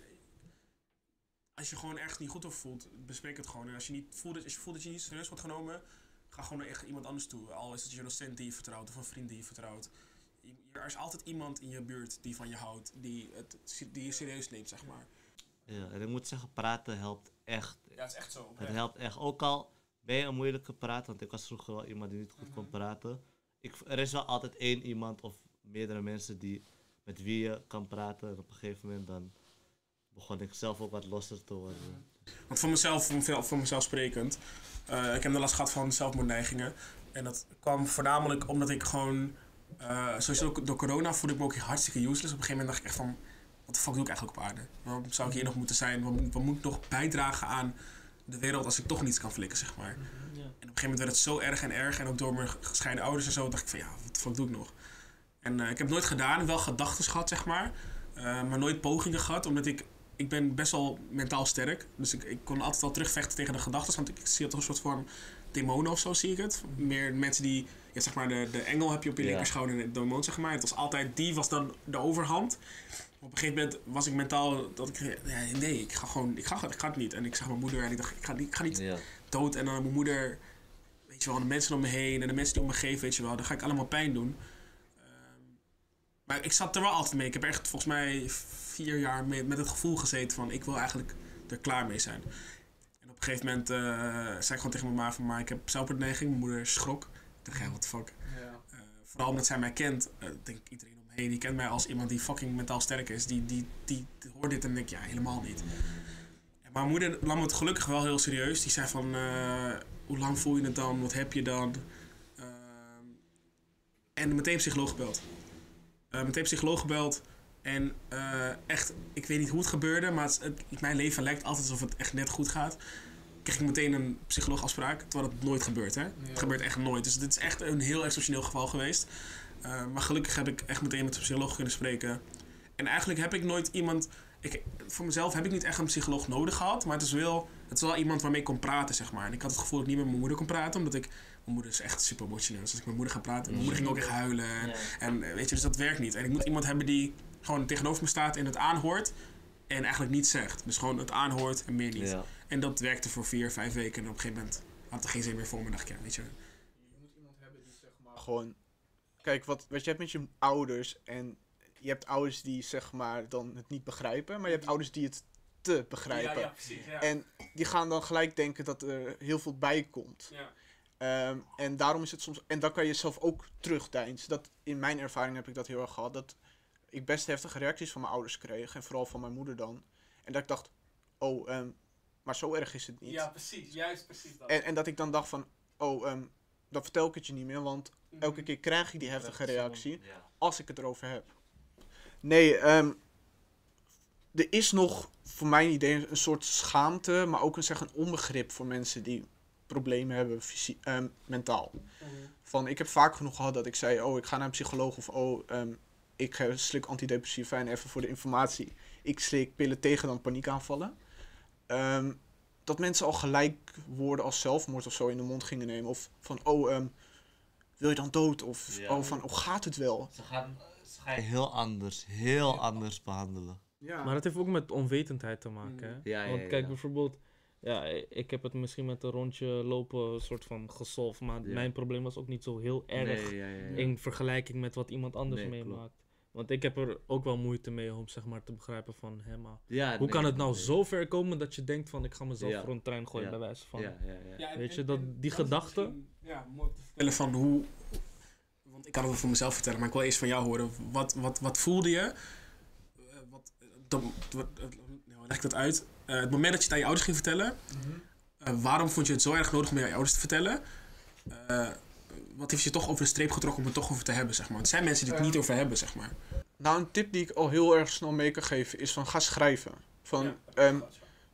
als je gewoon ergens niet goed over voelt, bespreek het gewoon. En als je, niet voelt, als je voelt dat je niet serieus wordt genomen... Ga gewoon naar echt iemand anders toe. Al is het je docent die je vertrouwt of een vriend die je vertrouwt. Er is altijd iemand in je buurt die van je houdt, die, het, die je serieus neemt, zeg maar. Ja, en ik moet zeggen, praten helpt echt. Ja, het is echt zo. Het helpt echt. Ook al ben je een moeilijke prater, want ik was vroeger wel iemand die niet goed kon praten. Ik, er is wel altijd één iemand of meerdere mensen die, met wie je kan praten. En op een gegeven moment dan begon ik zelf ook wat losser te worden. Want voor mezelf, voor mezelf, voor mezelf sprekend, eh, ik heb de last gehad van zelfmoordneigingen. En dat kwam voornamelijk omdat ik gewoon, eh, sowieso door corona voelde ik me ook hartstikke useless. Op een gegeven moment dacht ik echt van, wat de fuck doe ik eigenlijk op aarde? Waarom zou ik hier nog moeten zijn? Wat, moet- wat moet ik nog bijdragen aan de wereld als ik toch niets kan flikken, zeg maar. Ja. En op een gegeven moment werd het zo erg en erg. En ook door mijn gescheiden ouders en zo dacht ik van ja, wat de fuck doe ik nog? En eh, ik heb nooit gedaan, wel gedachten gehad, zeg maar. Eh, maar nooit pogingen gehad, omdat ik... Ik ben best wel mentaal sterk. Dus ik, ik kon altijd wel terugvechten tegen de gedachten. Want ik, ik zie het als een soort van demonen of zo, zie ik het. Meer mensen die... Ja, zeg maar, de, de engel heb je op je linkerschouder en de demon, zeg maar. Het was altijd... Die was dan de overhand. Op een gegeven moment was ik mentaal dat ik... ja, nee, ik ga gewoon... Ik ga, ik ga het niet. En ik zag mijn moeder en ik dacht, ik ga, niet- ik ga niet dood en dan mijn moeder, weet je wel, de mensen om me heen en de mensen die om me geven, weet je wel, dan ga ik allemaal pijn doen. Ehm, maar ik zat er wel altijd mee. Ik heb echt volgens mij vier jaar mee, met het gevoel gezeten van ik wil eigenlijk er klaar mee zijn. En op een gegeven moment eh, zei ik gewoon tegen mijn ma van maar ik heb zelfmoordneiging. Mijn moeder schrok. Ja, what the fuck. Eh, vooral omdat zij mij kent, eh, denk ik iedereen om me heen, die kent mij als iemand die fucking mentaal sterk is. Die, die, die, hoort dit en denk ja, helemaal niet. En mijn moeder nam het gelukkig wel heel serieus. Die zei van, eh, hoe lang voel je het dan? Wat heb je dan? Ehm, en meteen psycholoog gebeld. Meteen psycholoog gebeld. En echt, ik weet niet hoe het gebeurde, maar het, het- mijn leven lijkt altijd alsof het echt net goed gaat. Kreeg ik meteen een psycholoogafspraak, terwijl het nooit gebeurt, hè? Het gebeurt echt nooit. Dus dit is echt een heel exceptioneel geval geweest. Eh, maar gelukkig heb ik echt meteen met de psycholoog kunnen spreken. En eigenlijk heb ik nooit iemand. Ik, voor mezelf heb ik niet echt een psycholoog nodig gehad. Maar het is wel, het is wel iemand waarmee ik kon praten, zeg maar. En ik had het gevoel dat ik niet met mijn moeder kon praten. Omdat ik. Mijn moeder is echt super emotioneel. Dus als ik met mijn moeder ga praten. Mijn moeder ging ook echt huilen. En, Ja. en eh, weet je, dus dat werkt niet. En ik moet iemand hebben die gewoon tegenover me staat en het aanhoort. En eigenlijk niets zegt. Dus gewoon het aanhoort en meer niet. Ja. En dat werkte voor vier, vijf weken. En op een gegeven moment had er geen zin meer voor me. dacht ik, ja, weet je. Je moet iemand hebben die zeg maar gewoon... Kijk, wat, wat je hebt met je ouders en je hebt ouders die zeg maar dan het niet begrijpen, maar je hebt ouders die het te begrijpen. precies. Ja. En die gaan dan gelijk denken dat er heel veel bij komt. ja. Ehm, en daarom is het soms. En dan kan je zelf ook terugdeinzen. Dat, in mijn ervaring heb ik dat heel erg gehad. Dat ik best heftige reacties van mijn ouders kreeg. En vooral van mijn moeder dan. En dat ik dacht, oh, ehm, maar zo erg is het niet. ja, precies. Juist precies dat. En, en dat ik dan dacht van, oh, ehm, dan vertel ik het je niet meer. Want elke keer krijg ik die heftige reactie Ja. als ik het erover heb. Nee, ehm, er is nog voor mijn idee een soort schaamte, maar ook een, zeg, een onbegrip voor mensen die problemen hebben fysie- ehm, mentaal. Van, ik heb vaak genoeg gehad dat ik zei, oh, ik ga naar een psycholoog of oh, ehm, ik eh, slik antidepressiva en even voor de informatie. Ik slik pillen tegen dan paniekaanvallen. Ehm, dat mensen al gelijk woorden als zelfmoord of zo in de mond gingen nemen. Of van, oh, ehm, wil je dan dood? Of Ja. oh, van, oh, gaat het wel? Ze gaan, ze gaan heel anders, heel anders behandelen. Ja. Maar dat heeft ook met onwetendheid te maken. Hè? Ja, ja, Want ja, kijk, ja. bijvoorbeeld, ja, ik heb het misschien met een rondje lopen soort van gesolved, maar Ja. mijn probleem was ook niet zo heel erg Nee, ja, ja, ja. in vergelijking met wat iemand anders Nee, meemaakt. Want ik heb er ook wel moeite mee om zeg maar te begrijpen van, hé maar, Ja, hoe nee, kan het nou nee. zo ver komen dat je denkt van, ik ga mezelf Ja. voor een trein gooien Ja. bij wijze van. Ja, ja, ja. en- Weet je, dat- die dat gedachte- Ja, mooi te vertellen van hoe... Want ik kan het wel voor mezelf vertellen, maar ik wil eerst van jou horen. Wat, wat, wat voelde je? Eh, wat, dat, wat, eh, nou, hoe leg ik dat uit? Eh, het moment dat je het aan je ouders ging vertellen... eh, waarom vond je het zo erg nodig om het aan je ouders te vertellen? Wat heeft je toch over de streep getrokken om het toch over te hebben, zeg maar? Het zijn mensen die het niet over hebben, zeg maar. Nou, een tip die ik al heel erg snel mee kan geven is van ga schrijven. Van, Ja. ehm,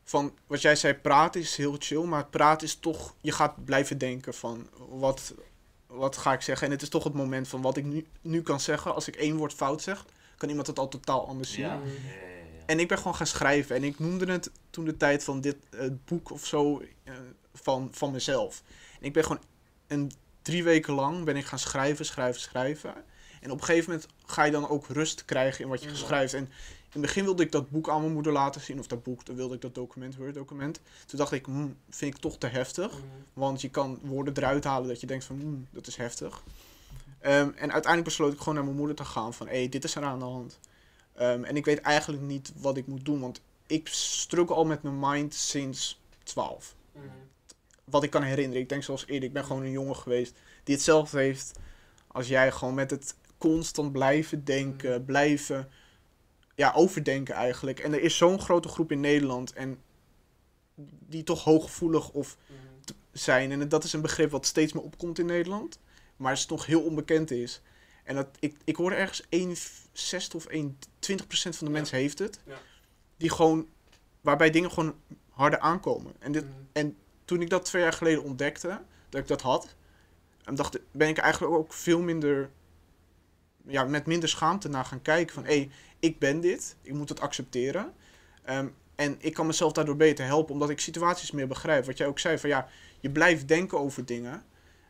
van wat jij zei, praten is heel chill, maar praten is toch, je gaat blijven denken van wat, wat ga ik zeggen. En het is toch het moment van wat ik nu, nu kan zeggen. Als ik één woord fout zeg, kan iemand het al totaal anders zien. Ja, ja. En ik ben gewoon gaan schrijven. En ik noemde het toen de tijd van dit eh, boek of zo eh, van, van mezelf. En ik ben gewoon een, drie weken lang ben ik gaan schrijven, schrijven, schrijven. En op een gegeven moment ga je dan ook rust krijgen in wat je Ja. schrijft. En in het begin wilde ik dat boek aan mijn moeder laten zien. Of dat boek, dan wilde ik dat document, Word document. Toen dacht ik, hmm, vind ik toch te heftig. Want je kan woorden eruit halen dat je denkt van, hmm, dat is heftig. Ehm, en uiteindelijk besloot ik gewoon naar mijn moeder te gaan van, hé, hey, dit is er aan de hand. Ehm, en ik weet eigenlijk niet wat ik moet doen, want ik struggle al met mijn mind sinds 12. Wat ik kan herinneren, ik denk zoals eerder, ik ben gewoon een jongen geweest die hetzelfde heeft als jij, gewoon met het constant blijven denken, blijven ja, overdenken eigenlijk. En er is zo'n grote groep in Nederland en die toch hooggevoelig of t- zijn. En dat is een begrip wat steeds meer opkomt in Nederland, maar het nog heel onbekend is. En dat, ik, ik hoor ergens 1 zesde of 1 20 procent van de Ja. mensen heeft het. Ja. Die gewoon, waarbij dingen gewoon harder aankomen. En dit, Mhm. Toen ik dat twee jaar geleden ontdekte, dat ik dat had, en dacht, ben ik eigenlijk ook veel minder, ja, met minder schaamte naar gaan kijken van, hé, hey, ik ben dit, ik moet het accepteren. Ehm, en ik kan mezelf daardoor beter helpen, omdat ik situaties meer begrijp. Wat jij ook zei, van ja, je blijft denken over dingen.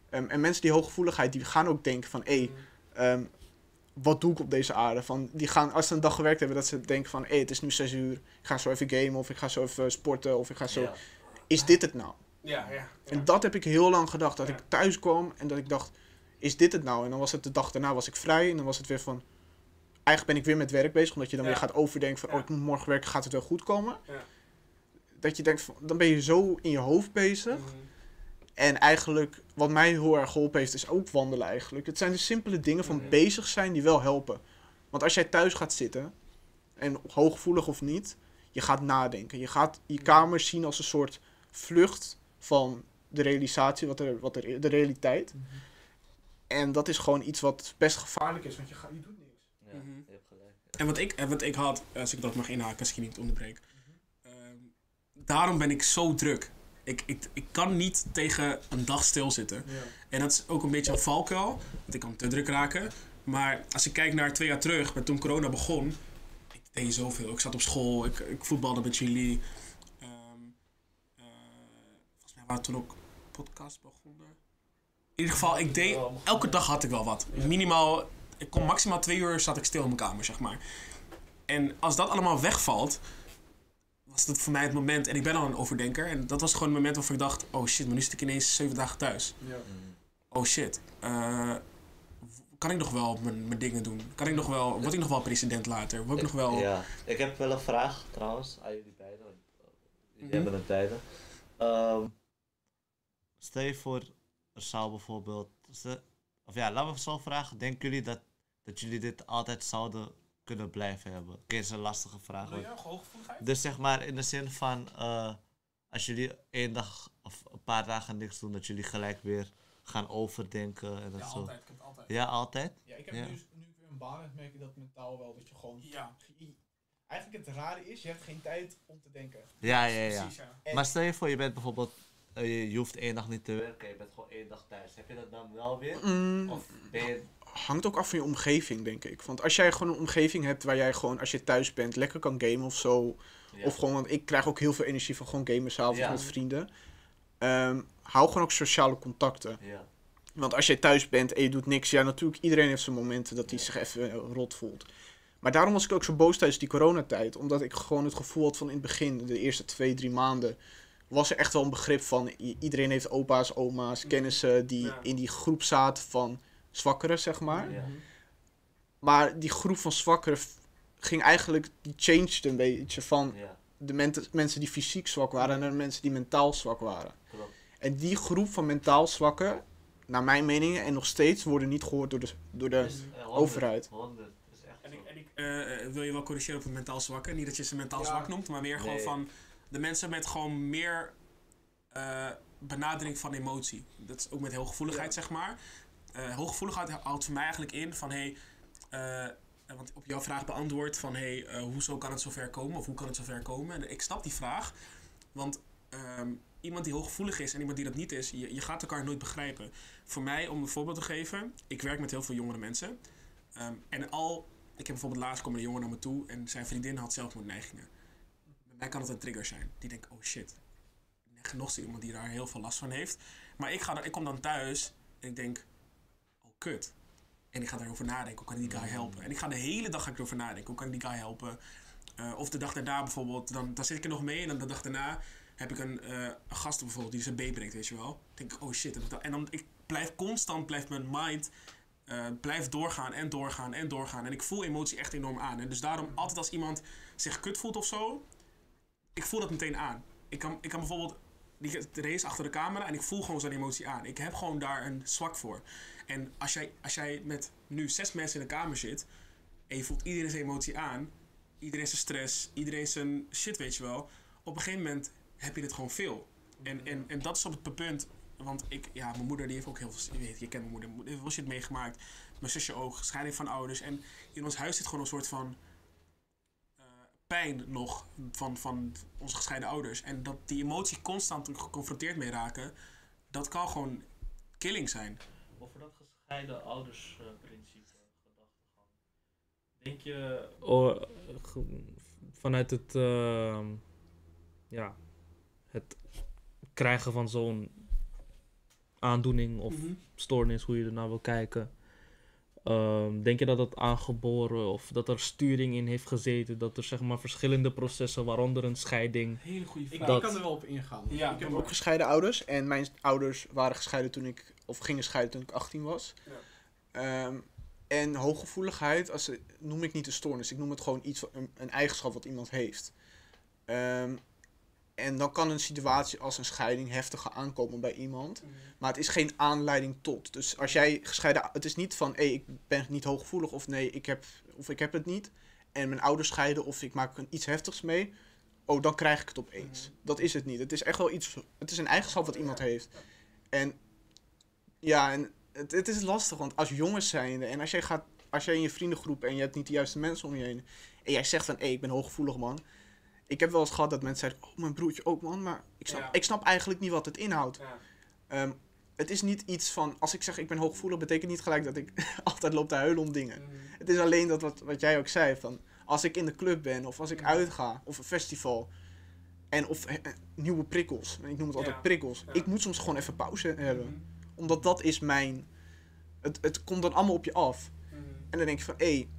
Ehm, en mensen die hooggevoeligheid, die gaan ook denken van, hé, hey, ehm, wat doe ik op deze aarde? Van, die gaan, als ze een dag gewerkt hebben, dat ze denken van, hé, hey, het is nu zes uur, ik ga zo even gamen, of ik ga zo even sporten, of ik ga zo... Ja. Is dit het nou? Ja, ja. ja. En dat heb ik heel lang gedacht. Dat Ja. ik thuis kwam en dat ik dacht, is dit het nou? En dan was het de dag daarna was ik vrij. En dan was het weer van, eigenlijk ben ik weer met werk bezig. Omdat je dan weer gaat overdenken van, oh ik moet morgen werken, gaat het wel goed komen? Ja. Dat je denkt, van, dan ben je zo in je hoofd bezig. Mhm. En eigenlijk, wat mij heel erg geholpen heeft, is ook wandelen eigenlijk. Het zijn de simpele dingen van Mhm. bezig zijn die wel helpen. Want als jij thuis gaat zitten, en hooggevoelig of niet, je gaat nadenken. Je gaat je kamer zien als een soort vlucht van de realisatie, wat er, wat er, de realiteit. En dat is gewoon iets wat best gevaarlijk is, want je, gaat, je doet niks. Ja, Mhm. je hebt gelijk. En wat ik, en wat ik had, als ik dat mag inhaken, als ik je niet onderbreek. Ehm, daarom ben ik zo druk. Ik, ik, ik kan niet tegen een dag stilzitten. En dat is ook een beetje een valkuil, want ik kan te druk raken. Maar als ik kijk naar twee jaar terug, met toen corona begon, ik deed zoveel. Ik zat op school, ik, ik voetbalde met jullie. Ehm, eh, volgens mij waren toen ook podcasts begonnen. In ieder geval, ik deed, elke dag had ik wel wat. Minimaal, ik kon maximaal twee uur zat ik stil in mijn kamer, zeg maar. En als dat allemaal wegvalt, was dat voor mij het moment, en ik ben al een overdenker, en dat was gewoon het moment waarvan ik dacht, oh shit, maar nu zit ik ineens zeven dagen thuis Mm. oh shit, eh, kan ik nog wel mijn, mijn dingen doen? Kan ik nog wel, word ik nog wel president later? Word ik nog wel... Ja, ik heb wel een vraag trouwens aan jullie beiden. Jullie Mhm. hebben het beiden. Ehm, stel je voor, er zou bijvoorbeeld. Of ja, laten we zo vragen. Denken jullie dat, dat jullie dit altijd zouden kunnen blijven hebben? Oké, dat is een lastige vraag. hoor. hooggevoeligheid? Dus zeg maar in de zin van. eh, als jullie één dag of een paar dagen niks doen, dat jullie gelijk weer gaan overdenken en dat Ja, zo. altijd. Ik heb altijd. Ja, altijd? Ja, ik heb Ja. nu, nu weer een baan heb, merk ik dat mentaal wel, dat je gewoon... Ja. Eigenlijk het rare is, je hebt geen tijd om te denken. Ja, ja, ja. Precies, ja. En- Maar stel je voor, je bent bijvoorbeeld, je, je hoeft één dag niet te werken, je bent gewoon één dag thuis. Heb je dat dan wel weer? Mm, Of ben je... hangt ook af van je omgeving, denk ik. Want als jij gewoon een omgeving hebt waar jij gewoon, als je thuis bent, lekker kan gamen of zo. Ja. Of gewoon, want ik krijg ook heel veel energie van gewoon gamen s'avonds Ja. met vrienden. Ehm, hou gewoon ook sociale contacten. Ja. Want als jij thuis bent en je doet niks, ja, natuurlijk, iedereen heeft zijn momenten dat hij zich even eh, rot voelt. Maar daarom was ik ook zo boos tijdens die coronatijd. Omdat ik gewoon het gevoel had van in het begin, de eerste twee, drie maanden, was er echt wel een begrip van iedereen heeft opa's, oma's, kennissen die Ja. in die groep zaten van zwakkeren, zeg maar. Ja. Maar die groep van zwakkeren ging eigenlijk, die changed een beetje van ja, de mensen die fysiek zwak waren naar de mensen die mentaal zwak waren. klopt. En die groep van mentaal zwakken, naar mijn mening, en nog steeds worden niet gehoord door de, door de Is, eh, 100, overheid. 100, is echt En ik, en ik eh, eh, wil je wel corrigeren op het mentaal zwakke. Niet dat je ze mentaal Ja. zwak noemt, maar meer gewoon van de mensen met gewoon meer eh, benadering van emotie. Dat is ook met hooggevoeligheid, zeg maar. Eh hooggevoeligheid houdt voor mij eigenlijk in van hey, eh, want op jouw vraag beantwoord van hey, hoezo kan het zover komen of hoe kan het zover komen? En ik snap die vraag, want ehm, iemand die hooggevoelig is en iemand die dat niet is, je, je gaat elkaar nooit begrijpen. Voor mij, om een voorbeeld te geven, ik werk met heel veel jongere mensen. Ehm, en al, ik heb bijvoorbeeld laatst komen een jongen naar me toe en zijn vriendin had zelfmoordneigingen. Mij kan het een trigger zijn. Die denkt, oh shit. Nog steeds iemand die daar heel veel last van heeft. Maar ik, ga dan, ik kom dan thuis en ik denk, oh kut. En ik ga daarover nadenken, hoe kan ik die guy helpen? En ik ga de hele dag ga ik erover nadenken, hoe kan ik die guy helpen? Eh, of de dag daarna bijvoorbeeld, dan, dan zit ik er nog mee en dan de dag daarna heb ik een, een gast bijvoorbeeld die zijn been breekt, weet je wel. Dan denk ik, oh shit. En dan, en dan ik blijf constant, blijft mijn mind eh, blijft doorgaan en doorgaan en doorgaan. En ik voel emotie echt enorm aan. En dus daarom, altijd als iemand zich kut voelt of zo, ik voel dat meteen aan. Ik kan, ik kan bijvoorbeeld, die race achter de camera en ik voel gewoon zijn emotie aan. Ik heb gewoon daar een zwak voor. En als jij, als jij met nu zes mensen in de kamer zit en je voelt iedereen zijn emotie aan, iedereen zijn stress, iedereen zijn shit, weet je wel. Op een gegeven moment heb je dit gewoon veel. En, en, en dat is op het punt, want ik, ja, mijn moeder die heeft ook heel veel, je weet, je kent mijn moeder, heeft veel shit meegemaakt. Mijn zusje ook, scheiding van ouders. En in ons huis zit gewoon een soort van pijn nog van, van onze gescheiden ouders. En dat die emotie constant geconfronteerd mee raken, dat kan gewoon killing zijn. Over dat gescheiden ouders eh, principe gedachtegang. Denk je, Oh, ge- vanuit het, ehm, ja, het krijgen van zo'n aandoening of Mhm. stoornis, hoe je er naar wil kijken. Ehm, denk je dat het aangeboren of dat er sturing in heeft gezeten? Dat er zeg maar verschillende processen, waaronder een scheiding. Hele goede Ik, vraag. Dat- ik kan er wel op ingaan. Ja, ik heb ook gescheiden ouders. En mijn ouders waren gescheiden toen ik... Of gingen scheiden toen ik 18 was. Ehm, en hooggevoeligheid als, noem ik niet een stoornis. Ik noem het gewoon iets, een, een eigenschap wat iemand heeft. Ehm, en dan kan een situatie als een scheiding heftiger aankomen bij iemand. Maar het is geen aanleiding tot. Dus als jij gescheiden... Het is niet van, hé, ik ben niet hooggevoelig. Of nee, ik heb, of ik heb het niet. En mijn ouders scheiden of ik maak er iets heftigs mee. Oh, dan krijg ik het opeens. Dat is het niet. Het is echt wel iets... Het is een eigenschap wat iemand heeft. En ja, en het, het is lastig. Want als jongens zijnde... En als jij gaat... Als jij in je vriendengroep en je hebt niet de juiste mensen om je heen... En jij zegt van, hé, ik ben hooggevoelig, man. Ik heb wel eens gehad dat mensen zeiden... Oh, mijn broertje ook, man. Maar ik snap, Ja. ik snap eigenlijk niet wat het inhoudt. Ja. Ehm, het is niet iets van, als ik zeg ik ben hooggevoelig, betekent niet gelijk dat ik [laughs] altijd loop te huilen om dingen. Het is alleen dat wat, wat jij ook zei, van als ik in de club ben of als ik Ja. uitga of een festival en of eh, eh, nieuwe prikkels, ik noem het altijd Ja. prikkels, ik moet soms gewoon even pauze hebben. Mhm. Omdat dat is mijn, het, het komt dan allemaal op je af. Mhm. En dan denk je van, hé, hey,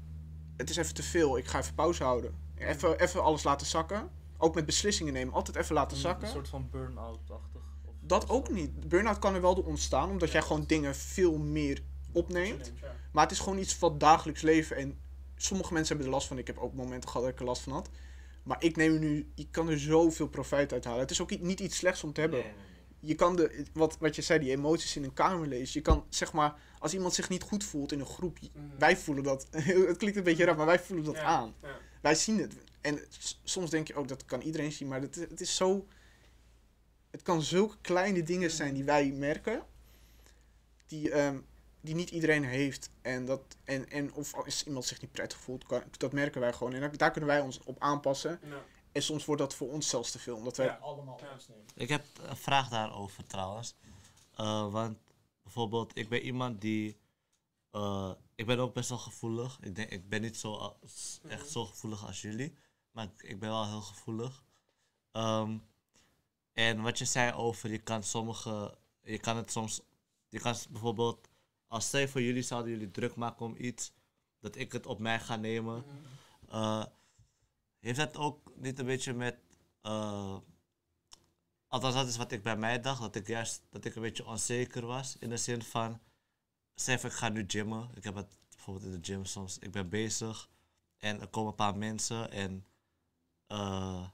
het is even te veel, ik ga even pauze houden. Even, even alles laten zakken. Ook met beslissingen nemen, altijd even laten zakken. een soort van burn-out-achtig? Dat ook niet. Burn-out kan er wel door ontstaan, omdat jij gewoon dingen veel meer opneemt. Maar het is gewoon iets van dagelijks leven. En sommige mensen hebben er last van. Ik heb ook momenten gehad dat ik er last van had. Maar ik neem er nu, ik kan er zoveel profijt uit halen. Het is ook niet iets slechts om te hebben. Je kan de, wat, wat je zei, die emoties in een kamer lezen. Je kan, zeg maar, als iemand zich niet goed voelt in een groep. Mhm. Wij voelen dat, [laughs] het klinkt een beetje raar, maar wij voelen dat Ja, aan. ja. Wij zien het. En soms denk je ook, dat kan iedereen zien. Maar het, het is zo, het kan zulke kleine dingen zijn die wij merken. Die, ehm, die niet iedereen heeft. En, dat, en, en of als iemand zich niet prettig voelt, kan, dat merken wij gewoon. En daar, daar kunnen wij ons op aanpassen. Ja. En soms wordt dat voor ons zelfs te veel. Omdat wij Ja. allemaal. Ik heb een vraag daarover trouwens. Eh, want bijvoorbeeld, ik ben iemand die. eh, ik ben ook best wel gevoelig. Ik, denk, ik ben niet zo, echt zo gevoelig als jullie. Maar ik, ben wel heel gevoelig. Ehm, en wat je zei over, je kan sommige. Je kan het soms. Je kan bijvoorbeeld. Als je voor jullie zouden jullie druk maken om iets. Dat ik het op mij ga nemen. Eh, heeft dat ook niet een beetje met. eh, althans, dat is wat ik bij mij dacht. Dat ik juist dat ik een beetje onzeker was. In de zin van. Stel even, ik ga nu gymmen. Ik heb het bijvoorbeeld in de gym soms. Ik ben bezig. En er komen een paar mensen. En. eh,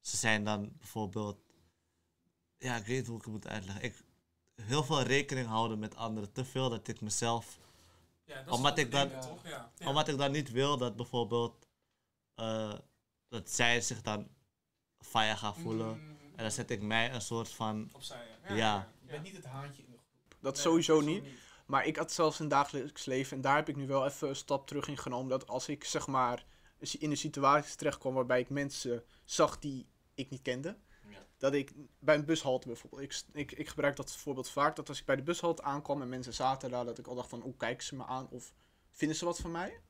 ze zijn dan bijvoorbeeld. Ja, ik weet niet hoe ik het moet uitleggen. Ik, heel veel rekening houden met anderen. Te veel dat ik mezelf Ja, dat Omdat ik dan- toch? Ja. Ja. omdat ik dan niet wil dat bijvoorbeeld eh, dat zij zich dan fire gaan voelen. Mhm. En dan zet ik mij een soort van. Opzij, Ja. Je bent niet het haantje in de groep. Dat Nee, sowieso dat niet. Maar ik had zelfs een dagelijks leven. En daar heb ik nu wel even een stap terug in genomen. Dat als ik zeg maar in een situatie terecht kwam waarbij ik mensen zag die ik niet kende. Ja. Dat ik bij een bushalte bijvoorbeeld. Ik, ik, ik gebruik dat voorbeeld vaak. Dat als ik bij de bushalte aankwam en mensen zaten daar. Dat ik al dacht van hoe kijken ze me aan? Of vinden ze wat van mij?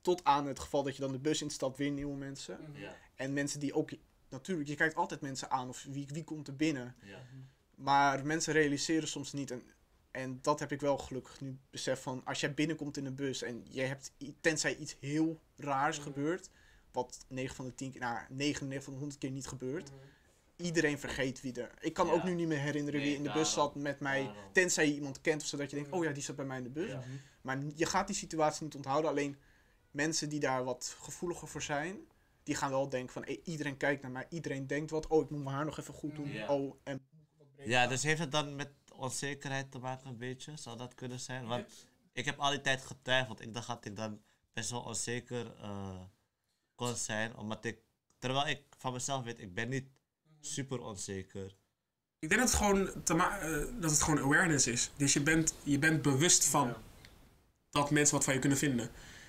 Tot aan het geval dat je dan de bus instapt, weer nieuwe mensen. Mhm. Ja, En mensen die ook... Natuurlijk, je kijkt altijd mensen aan. Of wie, wie komt er binnen? ja. Maar mensen realiseren soms niet. En, en dat heb ik wel gelukkig nu besef van. Als jij binnenkomt in een bus en je hebt, tenzij iets heel raars Mhm. gebeurt. Wat 9 van de 10 keer, nou 99 van de 100 keer niet gebeurt. Mhm. iedereen vergeet wie er... Ik kan Ja. ook nu niet meer herinneren wie in de bus zat met mij. Daarom. Tenzij je iemand kent of zodat je denkt, oh ja, die zat bij mij in de bus. Ja. Maar je gaat die situatie niet onthouden. Alleen mensen die daar wat gevoeliger voor zijn, die gaan wel denken van, hey, iedereen kijkt naar mij, iedereen denkt wat. Oh, ik moet mijn haar nog even goed doen. Ja. Oh, en Ja, dus heeft het dan met onzekerheid te maken een beetje? Zou dat kunnen zijn? Want ik heb al die tijd getwijfeld. Ik dacht dat ik dan best wel onzeker eh, kon zijn. Omdat ik, terwijl ik van mezelf weet, ik ben niet super onzeker. Ik denk dat het gewoon, te ma- eh, dat het gewoon awareness is. Dus je bent, je bent bewust van dat mensen wat van je kunnen vinden.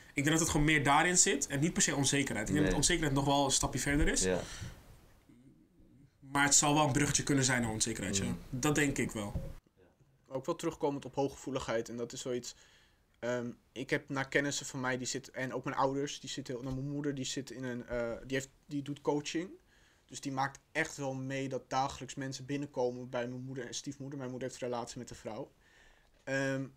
Ik denk dat het gewoon meer daarin zit en niet per se onzekerheid. Ik denk dat onzekerheid nog wel een stapje verder is. Ja. Maar het zal wel een bruggetje kunnen zijn naar onzekerheid. ja. Mm. Dat denk ik wel. Ook wel terugkomend op hooggevoeligheid. En dat is zoiets. ehm, ik heb naar kennissen van mij die zitten, en ook mijn ouders, die zitten, nou, mijn moeder die zit in een, eh, die, heeft, die doet coaching. Dus die maakt echt wel mee dat dagelijks mensen binnenkomen bij mijn moeder en stiefmoeder. Mijn moeder heeft relatie met een vrouw. Ehm,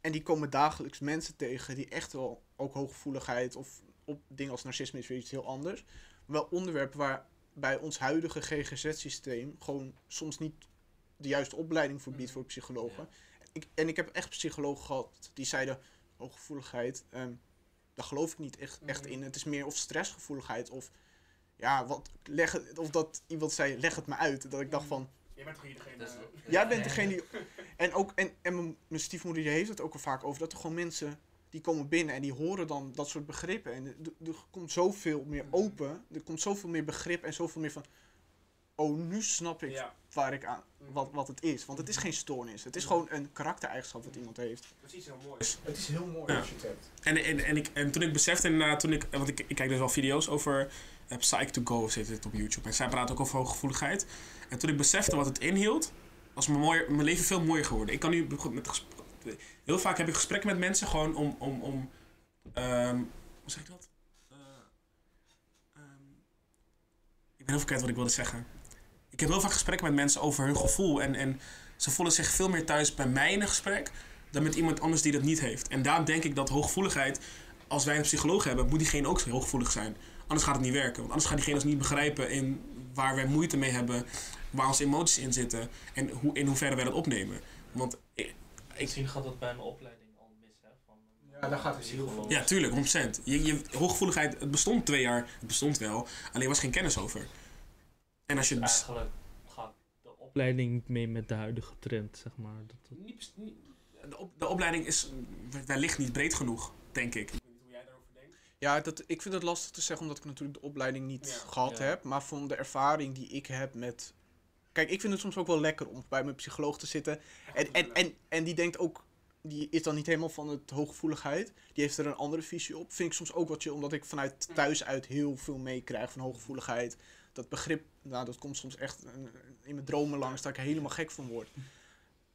en die komen dagelijks mensen tegen die echt wel ook hooggevoeligheid of op dingen als narcisme is weer iets heel anders. Wel onderwerpen waar bij ons huidige GGZ-systeem gewoon soms niet de juiste opleiding voor biedt voor psychologen. Ik, en ik heb echt psychologen gehad die zeiden, hooggevoeligheid, ehm daar geloof ik niet echt, echt in. Het is meer of stressgevoeligheid of ja, wat, leg het, of dat iemand zei, leg het me uit. Dat ik dacht van, Je bent degene... Jij bent degene die. [laughs] En, ook, en, en mijn, mijn stiefmoeder die heeft het ook al vaak over dat er gewoon mensen die komen binnen en die horen dan dat soort begrippen. En er, er komt zoveel meer open, er komt zoveel meer begrip en zoveel meer van. Oh, nu snap ik Ja, waar ik aan, wat, wat het is. Want het is geen stoornis, het is gewoon een karaktereigenschap wat iemand heeft. precies heel mooi. Het is heel mooi Ja. als je het hebt. En, en, en, ik, en toen ik besefte inderdaad, toen ik, want ik, ik kijk dus wel video's over uh, Psych2Go, zit het op YouTube. En zij praten ook over hooggevoeligheid. En toen ik besefte wat het inhield, was mijn, mooier, mijn leven veel mooier geworden. Ik kan nu met heel vaak heb ik gesprekken met mensen gewoon om, om, om ehm, hoe zeg ik dat? Eh, ehm, ik ben heel verkeerd wat ik wilde zeggen. Ik heb heel vaak gesprekken met mensen over hun gevoel en, en ze voelen zich veel meer thuis bij mij in een gesprek dan met iemand anders die dat niet heeft. En daarom denk ik dat hooggevoeligheid, als wij een psycholoog hebben, moet diegene ook hooggevoelig zijn. Anders gaat het niet werken. Want anders gaan diegene ons niet begrijpen in waar wij moeite mee hebben, waar onze emoties in zitten en hoe, in hoeverre wij dat opnemen. Want ik- Misschien gaat dat bij een opleiding al mis, hè? Van, Ja, daar gaat het heel psycholoog. ja, tuurlijk, 100%. Je, je, hooggevoeligheid, het bestond twee jaar, het bestond wel, alleen was geen kennis over. En als je het bes- Eigenlijk gaat de opleiding mee met de huidige trend, zeg maar. Dat, dat- niet bes- niet- de, op- de opleiding is wellicht niet breed genoeg, denk ik. Ik weet niet hoe jij daarover denkt. Ja, dat, ik vind het lastig te zeggen omdat ik natuurlijk de opleiding niet Ja. gehad Ja. heb. Maar van de ervaring die ik heb met... Kijk, ik vind het soms ook wel lekker om bij mijn psycholoog te zitten. En, en, en, en die denkt ook... Die is dan niet helemaal van het hooggevoeligheid. Die heeft er een andere visie op. Vind ik soms ook wat je, omdat ik vanuit thuis uit heel veel meekrijg van hooggevoeligheid. Dat begrip, nou, dat komt soms echt eh, in mijn dromen langs, dat ik helemaal gek van word.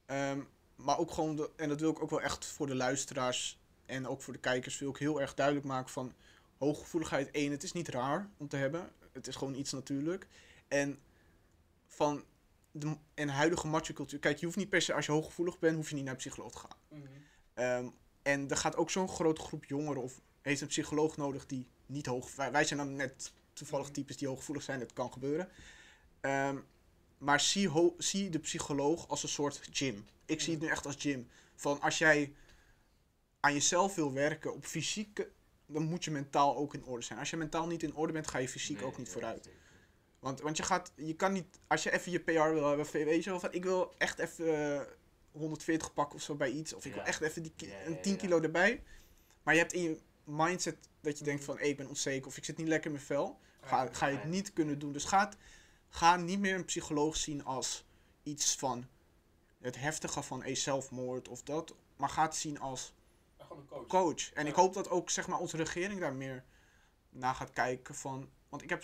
Ehm, maar ook gewoon, de, en dat wil ik ook wel echt voor de luisteraars en ook voor de kijkers, wil ik heel erg duidelijk maken van hooggevoeligheid. één, het is niet raar om te hebben. Het is gewoon iets natuurlijk. En van de en huidige macho-cultuur. Kijk, je hoeft niet per se, als je hooggevoelig bent, hoef je niet naar een psycholoog te gaan. Ehm, en er gaat ook zo'n grote groep jongeren of heeft een psycholoog nodig die niet hoog... Wij, wij zijn dan net toevallig types die hooggevoelig zijn, dat kan gebeuren. Ehm, maar zie, zie de psycholoog als een soort gym. Ik zie het nu echt als gym. Van als jij aan jezelf wil werken op fysieke, dan moet je mentaal ook in orde zijn. Als je mentaal niet in orde bent, ga je fysiek ook niet vooruit. Want, want je gaat, je kan niet, als je even je PR wil hebben, weet je wel, van ik wil echt even eh, 140 pakken of zo bij iets, of ik wil echt even die, ki- Ja, een ja, 10 ja. kilo erbij. Maar je hebt in je mindset dat je denkt van, hey, ik ben onzeker of ik zit niet lekker in mijn vel, ga, ga je het niet kunnen doen. Dus ga, het- ga niet meer een psycholoog zien als iets van het heftige van hey, zelfmoord of dat, maar ga het zien als coach. coach. En Ja. ik hoop dat ook zeg maar, onze regering daar meer naar gaat kijken. Van, want ik heb.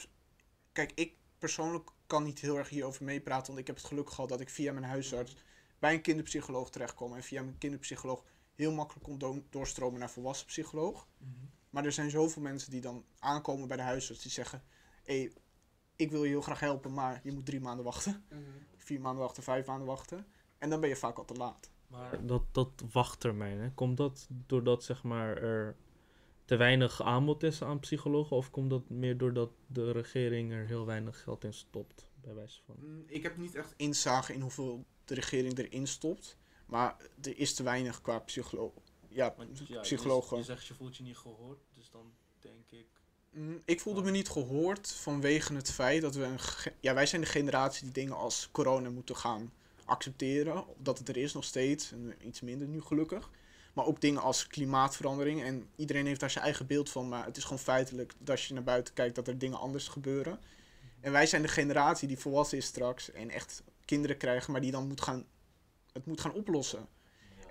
Kijk, ik persoonlijk kan niet heel erg hierover meepraten. Want ik heb het geluk gehad dat ik via mijn huisarts bij een kinderpsycholoog terechtkom. En via mijn kinderpsycholoog heel makkelijk kon do- doorstromen naar volwassen psycholoog. Maar er zijn zoveel mensen die dan aankomen bij de huisarts die zeggen: Hé, ik wil je heel graag helpen, maar je moet drie maanden wachten. Vier maanden wachten, vijf maanden wachten. En dan ben je vaak al te laat. Maar dat, dat wachttermijn, hè, komt dat doordat zeg maar, er te weinig aanbod is aan psychologen? Of komt dat meer doordat de regering er heel weinig geld in stopt? bij wijze van. Mm, Ik heb niet echt inzage in hoeveel de regering erin stopt. Maar er is te weinig qua psycholoog. Ja, ja, je- zegt je voelt je niet gehoord, dus dan denk ik. Mm, Ik voelde me niet gehoord vanwege het feit dat we een. Ja, wij zijn de generatie die dingen als corona moeten gaan accepteren. Dat het er is nog steeds. En iets minder nu gelukkig. Maar ook dingen als klimaatverandering. En iedereen heeft daar zijn eigen beeld van. Maar het is gewoon feitelijk dat als je naar buiten kijkt dat er dingen anders gebeuren. En wij zijn de generatie die volwassen is straks. En echt kinderen krijgen. Maar die dan moet gaan, het moet gaan oplossen.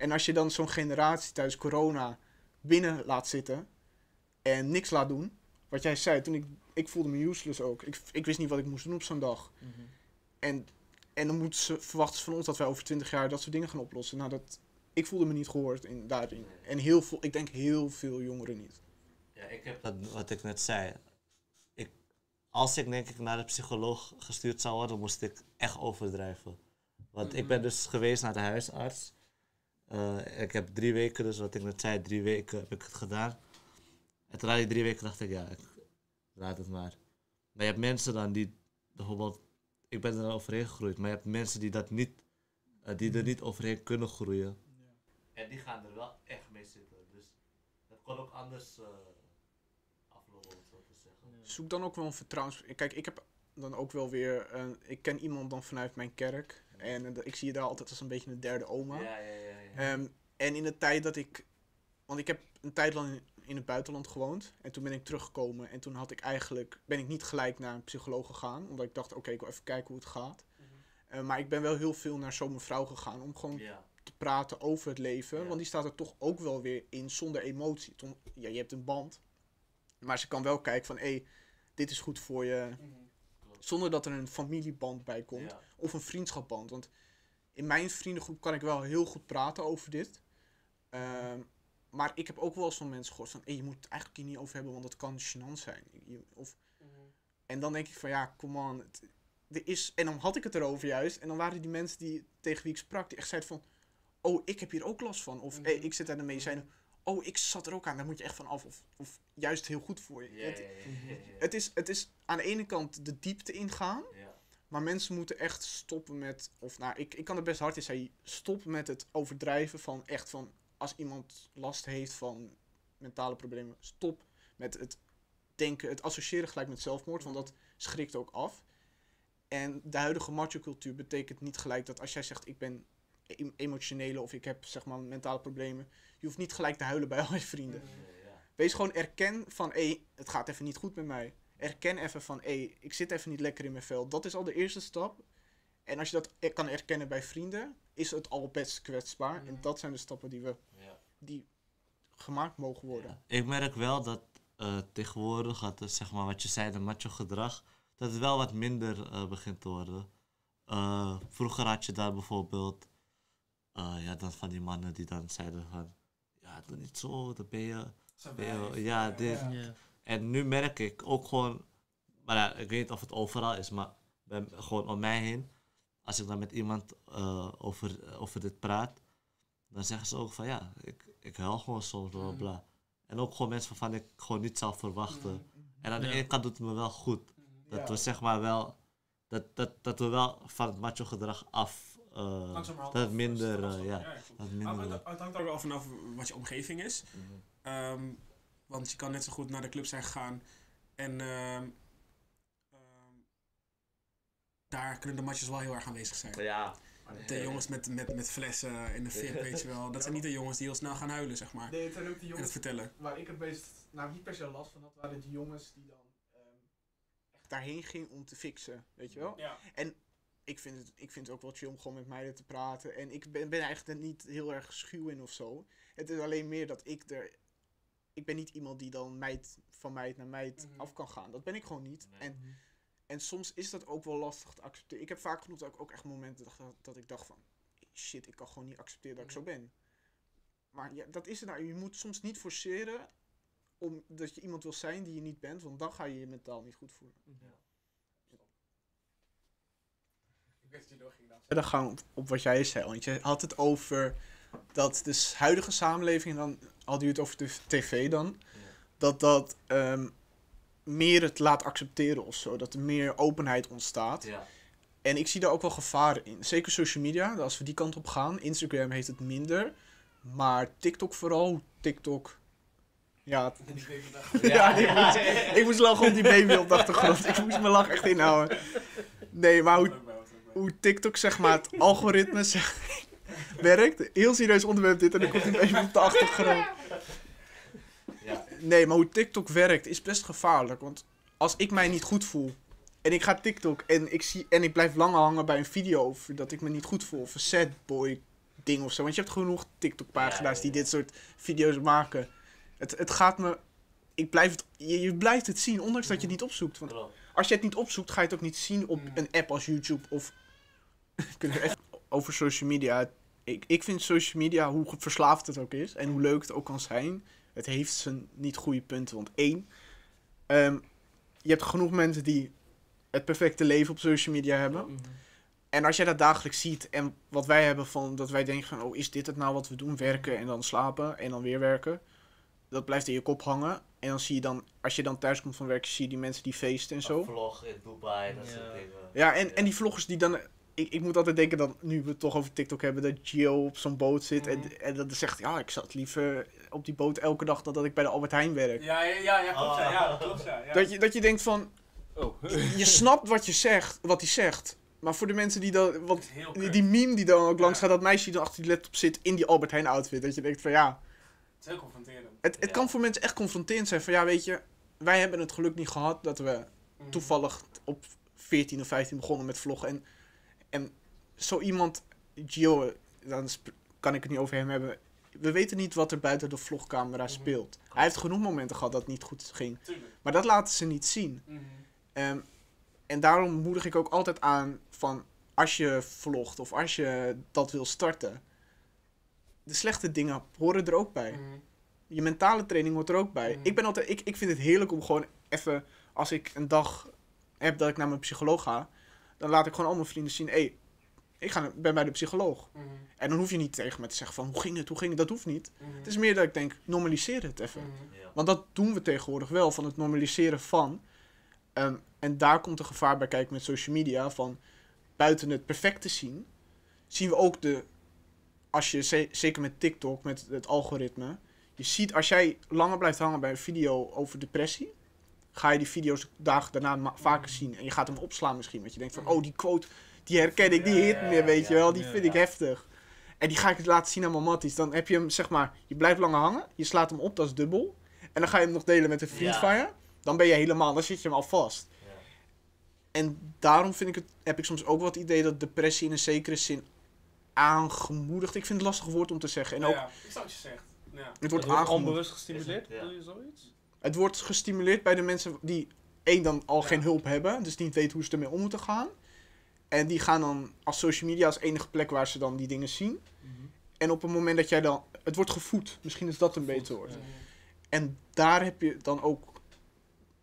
En als je dan zo'n generatie tijdens corona binnen laat zitten. En niks laat doen wat jij zei, toen ik, ik voelde me useless ook. Ik, ik wist niet wat ik moest doen op zo'n dag. En, en dan moeten ze verwachten ze van ons dat wij over 20 jaar dat soort dingen gaan oplossen. Nou, dat, ik voelde me niet gehoord in, daarin. En heel veel, ik denk heel veel jongeren niet. Ja, ik heb dat, wat ik net zei. Ik, als ik denk ik naar de psycholoog gestuurd zou worden, moest ik echt overdrijven. Want ik ben dus geweest naar de huisarts. Eh, ik heb drie weken, dus wat ik net zei, drie weken heb ik het gedaan. En toen na die drie weken dacht ik, ja, ik laat het maar. Maar je hebt mensen dan die, bijvoorbeeld, ik ben er overheen gegroeid, maar je hebt mensen die dat niet, eh, die er niet overheen kunnen groeien. En die gaan er wel echt mee zitten. Dus dat kon ook anders eh, aflopen, om het zo te zeggen. Zoek dan ook wel een vertrouwens... Kijk, ik heb dan ook wel weer... ik ken iemand dan vanuit mijn kerk. En ik zie je daar altijd als een beetje een derde oma. Ja, ja, ja. Ehm, en in de tijd dat ik. Want ik heb een tijd lang in, het buitenland gewoond. En toen ben ik teruggekomen. En toen had ik eigenlijk. Ben ik niet gelijk naar een psycholoog gegaan. Omdat ik dacht, oké, ik wil even kijken hoe het gaat. Eh, maar ik ben wel heel veel naar zo'n mevrouw gegaan. Om gewoon te praten over het leven. Want die staat er toch ook wel weer in zonder emotie. Ja, je hebt een band. Maar ze kan wel kijken van, hé, hey, dit is goed voor je. Zonder dat er een familieband bij komt of een vriendschapband. Want in mijn vriendengroep kan ik wel heel goed praten over dit. Ehm, maar ik heb ook wel eens van mensen gehoord van... Hey, je moet het eigenlijk hier niet over hebben, want dat kan gênant zijn. Je- of, en dan denk ik van, ja, come on. Het, er is, en dan had ik het erover juist. En dan waren die mensen die, tegen wie ik sprak, die echt zeiden van... Oh, ik heb hier ook last van. Of hey, ik zit aan de medicijnen. Oh, ik zat er ook aan, daar moet je echt van af. Of, of juist heel goed voor je. Het- is, het is aan de ene kant de diepte ingaan. Ja. Maar mensen moeten echt stoppen met, of nou, ik, ik kan er best hard in zeggen, stop met het overdrijven van echt van, als iemand last heeft van mentale problemen, stop met het denken, het associëren gelijk met zelfmoord, want dat schrikt ook af. En de huidige macho-cultuur betekent niet gelijk dat als jij zegt, ik ben em- emotionele of ik heb zeg maar mentale problemen, je hoeft niet gelijk te huilen bij al je vrienden. Wees gewoon erken van, hé, hey, het gaat even niet goed met mij. Erken even van, hé, hey, ik zit even niet lekker in mijn vel. Dat is al de eerste stap. En als je dat er- kan erkennen bij vrienden, is het al best kwetsbaar. En dat zijn de stappen die, we, Ja. die gemaakt mogen worden. Ik merk wel dat eh, tegenwoordig, dat, het, zeg maar wat je zei, de macho gedrag, dat het wel wat minder eh, begint te worden. Eh, vroeger had je daar bijvoorbeeld, eh, ja, dan van die mannen die dan zeiden van, ja, doe niet zo, dan ben je, ben je- ja, dit. Ja. En nu merk ik ook gewoon, maar ja, ik weet niet of het overal is, maar bij, gewoon om mij heen, als ik dan met iemand eh, over, over dit praat, dan zeggen ze ook van ja, ik, ik huil gewoon soms, bla bla bla. En ook gewoon mensen waarvan ik gewoon niet zou verwachten. En aan de Ja. ene kant doet het me wel goed. Dat Ja. we zeg maar wel, dat, dat, dat we wel van het macho gedrag af, eh, Langzamerhand dat het af- minder, eh, ja, dat het Maar minder het, het hangt ook wel vanaf wat je omgeving is. Mhm. Ehm, want je kan net zo goed naar de club zijn gegaan en ehm, ehm, daar kunnen de matjes wel heel erg aanwezig zijn. Ja. De jongens met, met, met flessen in de fik, weet je wel. Dat zijn niet de jongens die heel snel gaan huilen, zeg maar. Nee, het zijn ook de En het vertellen. waar ik het meest, nou niet per se last van had, waren de jongens die dan ehm, echt daarheen gingen om te fixen, weet je wel. Ja. ik vind, het, ik vind het ook wel chill om gewoon met meiden te praten. En ik ben, ben eigenlijk er niet heel erg schuw in of zo. Het is alleen meer dat ik er... Ik ben niet iemand die dan meid, van meid naar meid Mhm. af kan gaan. Dat ben ik gewoon niet. Nee. En, en soms is dat ook wel lastig te accepteren. Ik heb vaak genoeg dat ik ook echt momenten dacht, dat, dat ik dacht van... Shit, ik kan gewoon niet accepteren dat ik zo ben. Maar ja, dat is het nou. Je moet soms niet forceren omdat je iemand wil zijn die je niet bent. Want dan ga je je mentaal niet goed voelen. Verder gaan op, op wat jij zei, want je had het over dat de huidige samenleving, en dan had u het over de tv dan, dat dat ehm, meer het laat accepteren of zo, dat er meer openheid ontstaat. Ja. En ik zie daar ook wel gevaar in. Zeker social media, als we die kant op gaan. Instagram heeft het minder. Maar TikTok vooral. TikTok. Ja, [laughs] ja, ik, moest, ik moest lachen om die baby op de achtergrond. Ik moest mijn lach echt inhouden. Nee, maar hoe, hoe TikTok zeg maar het algoritme zeg, werkt. Heel serieus onderwerp dit en dan komt die baby op de achtergrond. Ja. Nee, maar hoe TikTok werkt is best gevaarlijk. Want als ik mij niet goed voel en ik ga TikTok en ik, zie, en ik blijf langer hangen bij een video over dat ik me niet goed voel. Of een sad boy ding of zo. Want je hebt genoeg TikTok pagina's die dit soort video's maken. Het, het gaat me... Ik blijf het, je, je blijft het zien, ondanks dat je het niet opzoekt. Want als je het niet opzoekt, ga je het ook niet zien op Mm. een app als YouTube of... [laughs] Kunnen we even over social media. Ik, ik vind social media, hoe verslaafd het ook is en hoe leuk het ook kan zijn, het heeft zijn niet goede punten. Want één, ehm, je hebt genoeg mensen die het perfecte leven op social media hebben. Mhm. En als jij dat dagelijks ziet en wat wij hebben van dat wij denken van, oh, is dit het nou wat we doen? Werken en dan slapen en dan weer werken. Dat blijft in je kop hangen. En dan zie je dan, als je dan thuis komt van werk, zie je die mensen die feesten en zo. Een vlog in Dubai, dat Ja. soort dingen. Ja, en, en die vloggers die dan... Ik, ik moet altijd denken dat, nu we het toch over TikTok hebben, dat Gio op zo'n boot zit Mhm. en, en dat hij zegt, ja, ik zat liever op die boot elke dag dan dat ik bij de Albert Heijn werk. Ja, ja, ja, ja, klopt, ja, ja, klopt, ja. ja. Dat, je, dat je denkt van, Oh. je snapt wat je zegt, wat hij zegt. Maar voor de mensen die dan, Dat want die, meme die dan ook langs gaat, dat meisje die dan achter die laptop zit in die Albert Heijn outfit. Dat je denkt van ja, Het is heel confronterend. het, het kan voor mensen echt confronterend zijn van ja, weet je, wij hebben het geluk niet gehad dat we Mhm. toevallig op 14 of 15 begonnen met vloggen. En, en zo iemand, Gio, dan kan ik het niet over hem hebben. We weten niet wat er buiten de vlogcamera Mhm. speelt. Hij heeft genoeg momenten gehad dat het niet goed ging. Tuurlijk. Maar dat laten ze niet zien. Mhm. Ehm, en daarom moedig ik ook altijd aan van als je vlogt of als je dat wil starten. De slechte dingen horen er ook bij. Mhm. Je mentale training hoort er ook bij. Ik, ben altijd, ik, ik vind het heerlijk om gewoon even, als ik een dag heb dat ik naar mijn psycholoog ga, dan laat ik gewoon al mijn vrienden zien, hé, hey, ik ga, ben bij de psycholoog. Mhm. En dan hoef je niet tegen me te zeggen van, hoe ging het, hoe ging het, dat hoeft niet. Mhm. Het is meer dat ik denk, normaliseer het even. Mhm. Ja. Want dat doen we tegenwoordig wel, van het normaliseren van. Ehm, en daar komt de gevaar bij kijken met social media, van buiten het perfecte zien, zien we ook de, als je, ze- zeker met TikTok, met het algoritme, je ziet als jij langer blijft hangen bij een video over depressie, ga je die video's dagen daarna vaker zien. En je gaat hem opslaan misschien, want je denkt van, oh die quote, die herken ik, die hit meer, weet je wel, die vind ik heftig. En die ga ik laten zien aan mijn matties. Dan heb je hem, zeg maar, je blijft langer hangen, je slaat hem op, dat is dubbel. En dan ga je hem nog delen met een vriend Ja. van je. Dan ben je helemaal, dan zit je hem al vast. Ja. En daarom vind ik het, heb ik soms ook wel het idee dat depressie in een zekere zin aangemoedigd. Ik vind het een lastig woord om te zeggen. En ook, Ja, ik snap wat je zegt. Ja. het wordt aangemoedigd. onbewust gestimuleerd, Ja. doe je zoiets? Het wordt gestimuleerd bij de mensen die één dan al Ja. geen hulp hebben, dus die niet weten hoe ze ermee om moeten gaan. En die gaan dan als social media als enige plek waar ze dan die dingen zien. En op het moment dat jij dan, het wordt gevoed, misschien is dat een beter woord. Mhm. En daar heb je dan ook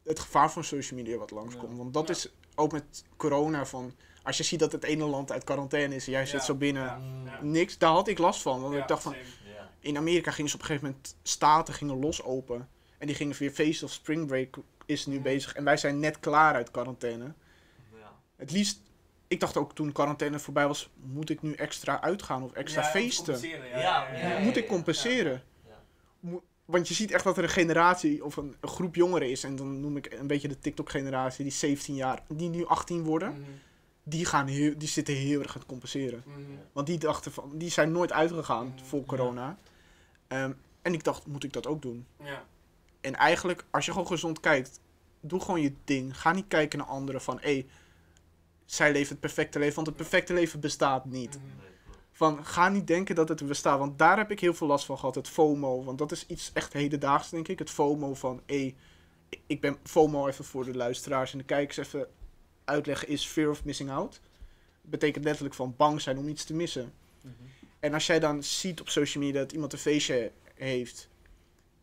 het gevaar van social media wat langskomt. Ja. Want dat Ja. is ook met corona van, als je ziet dat het ene land uit quarantaine is en jij zit Ja, zo binnen, ja, Mm. ja. niks, daar had ik last van. Want Ja, ik dacht van, in Amerika gingen ze op een gegeven moment, staten gingen los open. En die gingen weer feesten of spring break is nu Mhm. bezig. En wij zijn net klaar uit quarantaine. Ja. Het liefst, ik dacht ook toen quarantaine voorbij was, moet ik nu extra uitgaan of extra feesten? compenseren, Ja, Ja, ja, ja, ja, moet ik compenseren? Ja. Mo- Want je ziet echt dat er een generatie of een, een groep jongeren is. En dan noem ik een beetje de TikTok-generatie, die 17 jaar, die nu 18 worden. Mhm. Die, gaan heel, die zitten heel erg aan het compenseren. Mhm. Want die dachten van, die zijn nooit uitgegaan voor corona. Ehm, en ik dacht, moet ik dat ook doen? Ja. En eigenlijk, als je gewoon gezond kijkt, doe gewoon je ding. Ga niet kijken naar anderen van, hé, zij leven het perfecte leven. Want het perfecte leven bestaat niet. Mhm. Van, ga niet denken dat het bestaat. Want daar heb ik heel veel last van gehad. Het FOMO. Want dat is iets echt hedendaags, denk ik. Het FOMO van, hé, ik ben FOMO even voor de luisteraars en de kijkers even uitleggen, is fear of missing out. Betekent letterlijk van bang zijn om iets te missen. En als jij dan ziet op social media dat iemand een feestje heeft.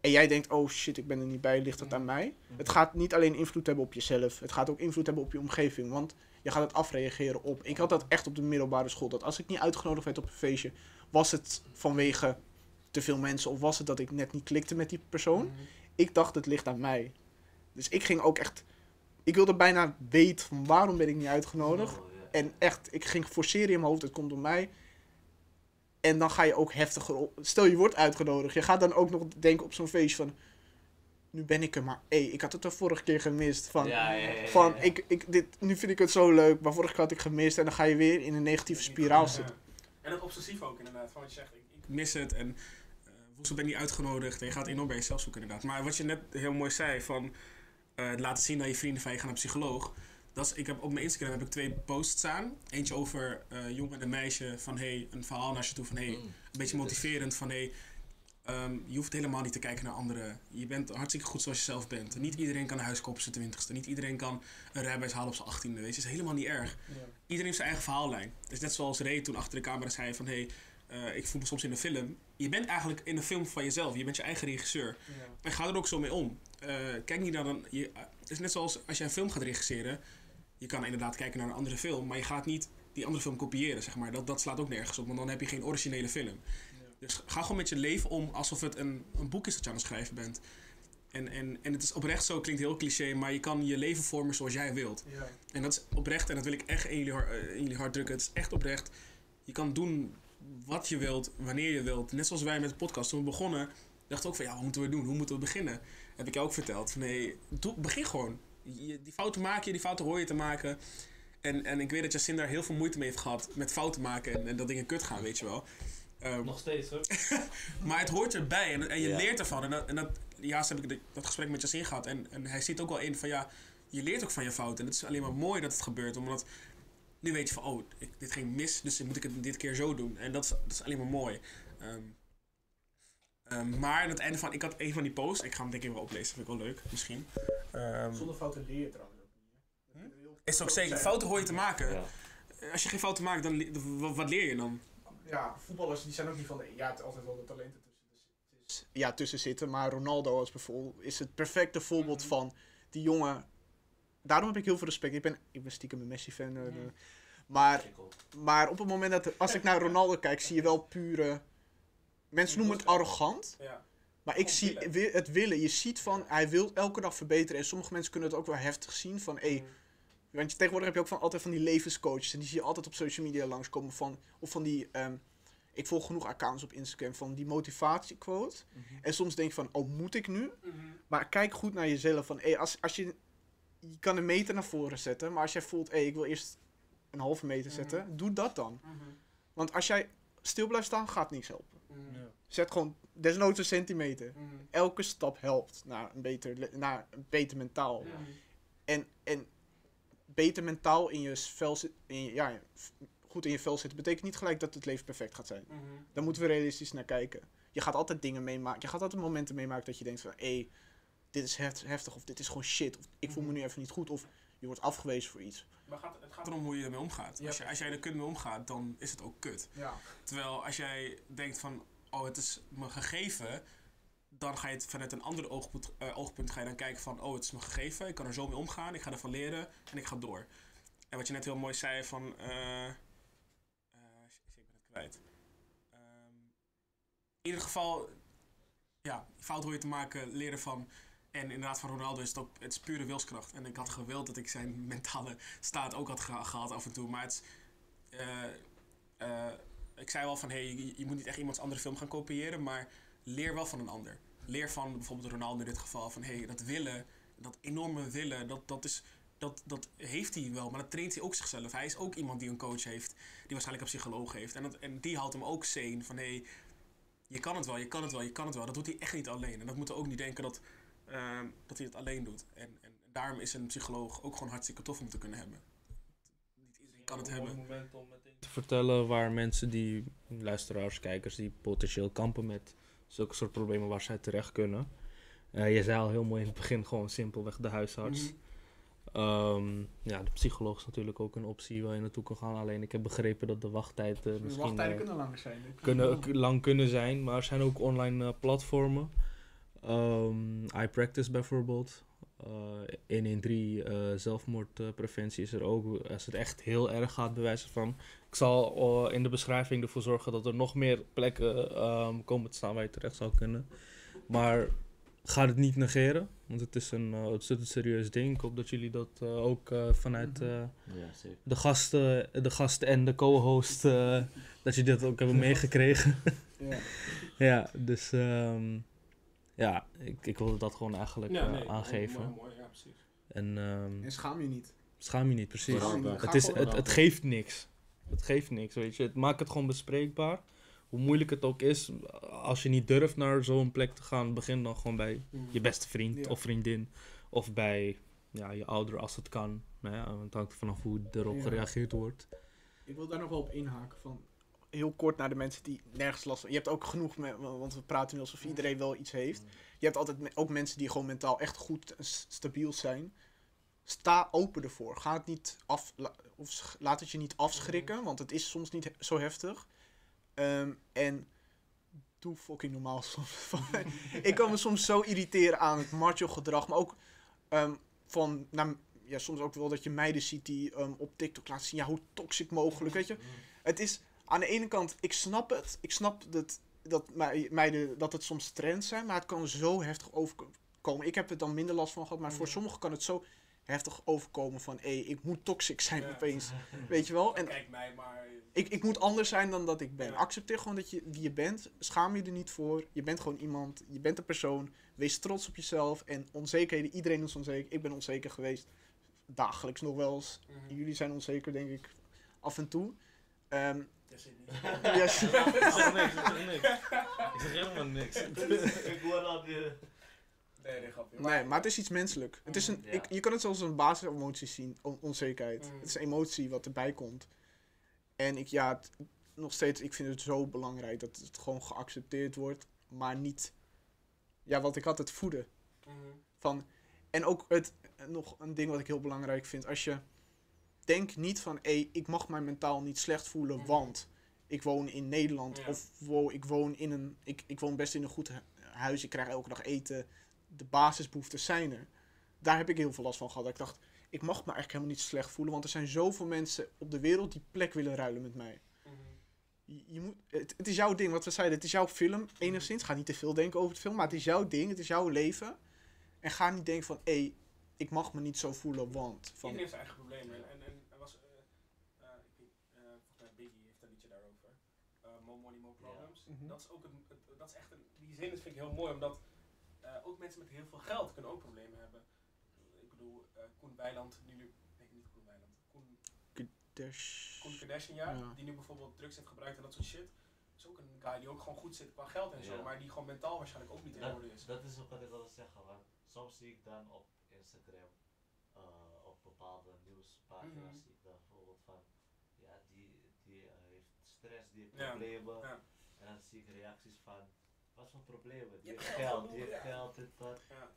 En jij denkt, oh shit, ik ben er niet bij, ligt dat aan mij? Het gaat niet alleen invloed hebben op jezelf. Het gaat ook invloed hebben op je omgeving. Want je gaat het afreageren op. Ik had dat echt op de middelbare school. Dat als ik niet uitgenodigd werd op een feestje, was het vanwege te veel mensen. Of was het dat ik net niet klikte met die persoon. Mhm. Ik dacht, het ligt aan mij. Dus ik ging ook echt... Ik wilde bijna weten van waarom ben ik niet uitgenodigd. Oh. En echt, ik ging forceren in mijn hoofd, het komt door mij. En dan ga je ook heftiger op. Stel je wordt uitgenodigd. Je gaat dan ook nog denken op zo'n feestje van... Nu ben ik er, maar hé, ik had het de vorige keer gemist. Van, Ja, ja, ja, ja, van. Ik, ik, dit, nu vind ik het zo leuk, maar vorige keer had ik gemist. En dan ga je weer in een negatieve spiraal Ja. zitten. En dat obsessief ook inderdaad. Van wat je zegt, ik, ik mis het en eh woensdag ben ik niet uitgenodigd. En je gaat enorm bij jezelf zoeken inderdaad. Maar wat je net heel mooi zei van eh, laten zien dat je vrienden van je gaan naar een psycholoog. Dat is, ik heb, op mijn Instagram heb ik twee posts staan. Eentje over eh jongen en een meisje van hey, een verhaal naar je toe van hey, Mm. een beetje motiverend van hey, ehm, je hoeft helemaal niet te kijken naar anderen. Je bent hartstikke goed zoals je zelf bent. Niet iedereen kan een huis kopen op zijn twintigste. Niet iedereen kan een rijbewijs halen op zijn achttiende. Weet je, is helemaal niet erg. Iedereen heeft zijn eigen verhaallijn. Dus net zoals Ray toen achter de camera zei van hey, eh, ik voel me soms in een film. Je bent eigenlijk in een film van jezelf. Je bent je eigen regisseur. En ga er ook zo mee om. Eh, kijk niet naar een. Je, het is net zoals als je een film gaat regisseren. Je kan inderdaad kijken naar een andere film, maar je gaat niet die andere film kopiëren, zeg maar. Dat, dat slaat ook nergens op, want dan heb je geen originele film. Dus ga gewoon met je leven om alsof het een, een boek is dat je aan het schrijven bent. En, en, en het is oprecht zo, klinkt heel cliché, maar je kan je leven vormen zoals jij wilt. En dat is oprecht, en dat wil ik echt in jullie, eh, in jullie hart drukken. Het is echt oprecht. Je kan doen wat je wilt, wanneer je wilt. Net zoals wij met de podcast. Toen we begonnen, dachten ook van ja, wat moeten we doen? Hoe moeten we beginnen? Heb ik jou ook verteld. Nee, doe, begin gewoon. Je, die fouten maak je, die fouten hoor je te maken. En, en ik weet dat Jacin daar heel veel moeite mee heeft gehad met fouten maken en, en dat dingen kut gaan, weet je wel. Ehm, Nog steeds hoor. [laughs] maar het hoort erbij en, en je Ja. leert ervan. En dat, en dat ja, heb ik de- dat gesprek met Jacin gehad. En, en hij ziet ook wel in van ja, je leert ook van je fouten. En het is alleen maar mooi dat het gebeurt. Omdat nu weet je van, oh, ik, dit ging mis, dus moet ik het dit keer zo doen. En dat is, dat is alleen maar mooi. Ehm, ehm, maar aan het einde van, ik had een van die posts, ik ga hem denk ik wel oplezen, vind ik wel leuk, misschien. Ehm, Zonder fouten leer je trouwens ook niet. is ook zeker, fouten hoor je te maken. Ja. Als je geen fouten maakt, dan, le- wat, leer je dan? Ja, voetballers die zijn ook niet van. Ja, het altijd wel de talenten tussen, tussen, ja, tussen zitten. Maar Ronaldo als bijvoorbeeld is het perfecte voorbeeld van die jongen. Daarom heb ik heel veel respect. Ik ben, ik ben stiekem een Messi-fan. eh, eh, maar, maar op het moment dat. Als ik naar Ronaldo kijk, zie je wel pure. Mensen noemen het arrogant. Ja. Maar ik zie het willen. Je ziet van, hij wil elke dag verbeteren. En sommige mensen kunnen het ook wel heftig zien. Van, hé, want je, tegenwoordig heb je ook van, altijd van die levenscoaches. En die zie je altijd op social media langskomen. Van, of van die, ehm, ik volg genoeg accounts op Instagram van die motivatiequote. En soms denk je van, oh, moet ik nu? Maar kijk goed naar jezelf. Van, hé, als, als je, je kan een meter naar voren zetten. Maar als jij voelt, hé, ik wil eerst een halve meter zetten. Doe dat dan. Want als jij stil blijft staan, gaat niks helpen. Zet gewoon, desnoods een centimeter. Elke stap helpt naar een beter, naar een beter mentaal. En, en beter mentaal in je vel zit, in je- ja, goed in je vel zitten, betekent niet gelijk dat het leven perfect gaat zijn. Daar moeten we realistisch naar kijken. Je gaat altijd dingen meemaken. Je gaat altijd momenten meemaken dat je denkt van, hé, dit is heft- heftig, of dit is gewoon shit, of ik voel me nu even niet goed, of je wordt afgewezen voor iets. Maar gaat, het gaat erom hoe je ermee omgaat. Als, je, als jij er kut mee omgaat, dan is het ook kut. Ja. Terwijl als jij denkt van, oh het is me gegeven, dan ga je het vanuit een ander oogpunt, eh, oogpunt ga je dan kijken van, oh het is me gegeven, ik kan er zo mee omgaan, ik ga ervan leren en ik ga door. En wat je net heel mooi zei van, eh, eh, shit, ik ben het kwijt. Ehm, in ieder geval, ja, fout hoor je te maken, leren van. En inderdaad, van Ronaldo is het ook het pure wilskracht. En ik had gewild dat ik zijn [laughs] mentale staat ook had geha- gehad af en toe. Maar het eh, eh, ik zei wel van, hey, je, moet niet echt iemands andere film gaan kopiëren, maar leer wel van een ander. Leer van bijvoorbeeld Ronaldo in dit geval, van hey, dat willen, dat enorme willen, dat, dat, is, dat, dat heeft hij wel, maar dat traint hij ook zichzelf. Hij is ook iemand die een coach heeft, die waarschijnlijk een psycholoog heeft. En, dat, en die houdt hem ook sane van hey, je kan het wel, je kan het wel, je kan het wel. Dat doet hij echt niet alleen. En dat moeten we ook niet denken dat, ehm, dat hij het alleen doet. En, en daarom is een psycholoog ook gewoon hartstikke tof om te kunnen hebben. Niet iedereen kan het hebben. moment om meteen te vertellen waar mensen die, luisteraars, kijkers, die potentieel kampen met zulke soort problemen waar zij terecht kunnen. Eh, je zei al heel mooi in het begin gewoon simpelweg de huisarts. Mhm. Ehm, ja, de psycholoog is natuurlijk ook een optie waar je naartoe kan gaan. Alleen ik heb begrepen dat de wachttijd eh, misschien eh, kunnen langer zijn. kunnen, lang kunnen zijn. Maar er zijn ook online eh, platformen. Ehm iPractice bijvoorbeeld. Eh 113 eh zelfmoordpreventie is er ook. Als het echt heel erg gaat, bewijzen van. Ik zal eh, in de beschrijving ervoor zorgen dat er nog meer plekken ehm, komen te staan waar je terecht zou kunnen. Maar ga het niet negeren, want het is een uh, ontzettend serieus ding. Ik hoop dat jullie dat uh, ook uh, vanuit Ja, zeker. de, gasten, de gasten en de co-host, dat jullie dat ook hebben [laughs] meegekregen. Ja. [laughs] ja, dus um, ja, ik, ik wilde dat gewoon eigenlijk Ja, nee, aangeven. Mooi, mooi, ja, precies. En, um, En schaam je niet. Schaam je niet, precies. Schaam Het, is, het, het geeft niks. Het geeft niks, weet je. Het maakt het gewoon bespreekbaar. Hoe moeilijk het ook is, als je niet durft naar zo'n plek te gaan, begin dan gewoon bij je beste vriend Ja. of vriendin. Of bij ja, je ouder als het kan. Nou ja, het hangt vanaf hoe erop Ja. gereageerd wordt. Ik wil daar nog wel op inhaken van heel kort naar de mensen die nergens last van. Je hebt ook genoeg, me- want we praten nu alsof iedereen wel iets heeft. Je hebt altijd me- ook mensen die gewoon mentaal echt goed en stabiel zijn. Sta open ervoor. Ga het niet af, la- of laat het je niet afschrikken, want het is soms niet he- zo heftig. Ehm, en doe fucking normaal [laughs] soms. ik kan me soms zo irriteren aan het macho gedrag, maar ook ehm, van, nou, ja, soms ook wel dat je meiden ziet die ehm, op TikTok laten zien, ja, hoe toxic mogelijk, weet je. Het is, aan de ene kant, ik snap het, ik snap dat, dat mei- meiden, dat het soms trends zijn, maar het kan zo heftig overkomen. Ik heb er dan minder last van gehad, maar voor sommigen kan het zo heftig overkomen van, hé, ik moet toxic zijn Ja. opeens, [laughs] weet je wel. En Kijk mij maar. ik, ik moet anders zijn dan dat ik ben. Ja. Accepteer gewoon dat je wie je bent. Schaam je er niet voor. Je bent gewoon iemand. Je bent een persoon. Wees trots op jezelf. En onzekerheden. Iedereen is onzeker. Ik ben onzeker geweest. Dagelijks nog wel eens. Mhm. Jullie zijn onzeker, denk ik. Af en toe. Ehm, Dat zit niet. ja, Ik zeg niks, ik zeg niks. Ik zeg helemaal niks. [laughs] Ik hoor al die... Nee, nee, grapje. nee, maar het is iets menselijk. Het is een, Ja. ik, je kan het zelfs als een basisemotie zien. On- onzekerheid. Mhm. Het is een emotie wat erbij komt. En ik, ja, het- nog steeds, ik vind het zo belangrijk dat het gewoon geaccepteerd wordt. Maar niet, ja, wat ik had, het voeden. Mhm. Van, en ook het, nog een ding wat ik heel belangrijk vind. Als je denkt niet van, hé, ik mag mij mentaal niet slecht voelen, Mhm. want ik woon in Nederland. Ja. Of wo, ik, woon in een, ik, ik woon best in een goed hu- huis, ik krijg elke dag eten. De basisbehoeften zijn er. Daar heb ik heel veel last van gehad. Dat ik dacht, ik mag me eigenlijk helemaal niet slecht voelen. Want er zijn zoveel mensen op de wereld die plek willen ruilen met mij. Mhm. Je, je moet, het, het is jouw ding, wat we zeiden. Het is jouw film, enigszins. Ga niet te veel denken over het film, maar het is jouw ding. Het is jouw leven. En ga niet denken van, hé, ik mag me niet zo voelen, want... Van, Iedereen heeft zijn eigen problemen. En, en, en er was, eh, eh, ik weet, eh, volgens mij Biggie heeft een liedje daarover. Eh more money, more problems. Mhm. Dat is ook een, het- dat is echt een, die zin is, vind ik heel mooi, omdat eh, ook mensen met heel veel geld kunnen ook problemen hebben. Ik bedoel, eh Koen Weiland, nu, nu- nee niet Koen Weiland, Koen, Koen Kardashian, ja, Ja. die nu bijvoorbeeld drugs heeft gebruikt en dat soort shit. is ook een guy die ook gewoon goed zit qua geld en zo, Ja. maar die gewoon mentaal waarschijnlijk ook niet in orde is. dat is ook wat ik wilde zeggen, want soms zie ik dan op Instagram, eh, op bepaalde nieuwspagina's, Mhm. zie ik dan bijvoorbeeld van, ja, die, die heeft stress, die heeft Ja, problemen. ja. En dan zie ik reacties van, wat voor problemen? Die Je hebt geld geld, die genoeg, heeft ja. geld, dit, dat. Ja.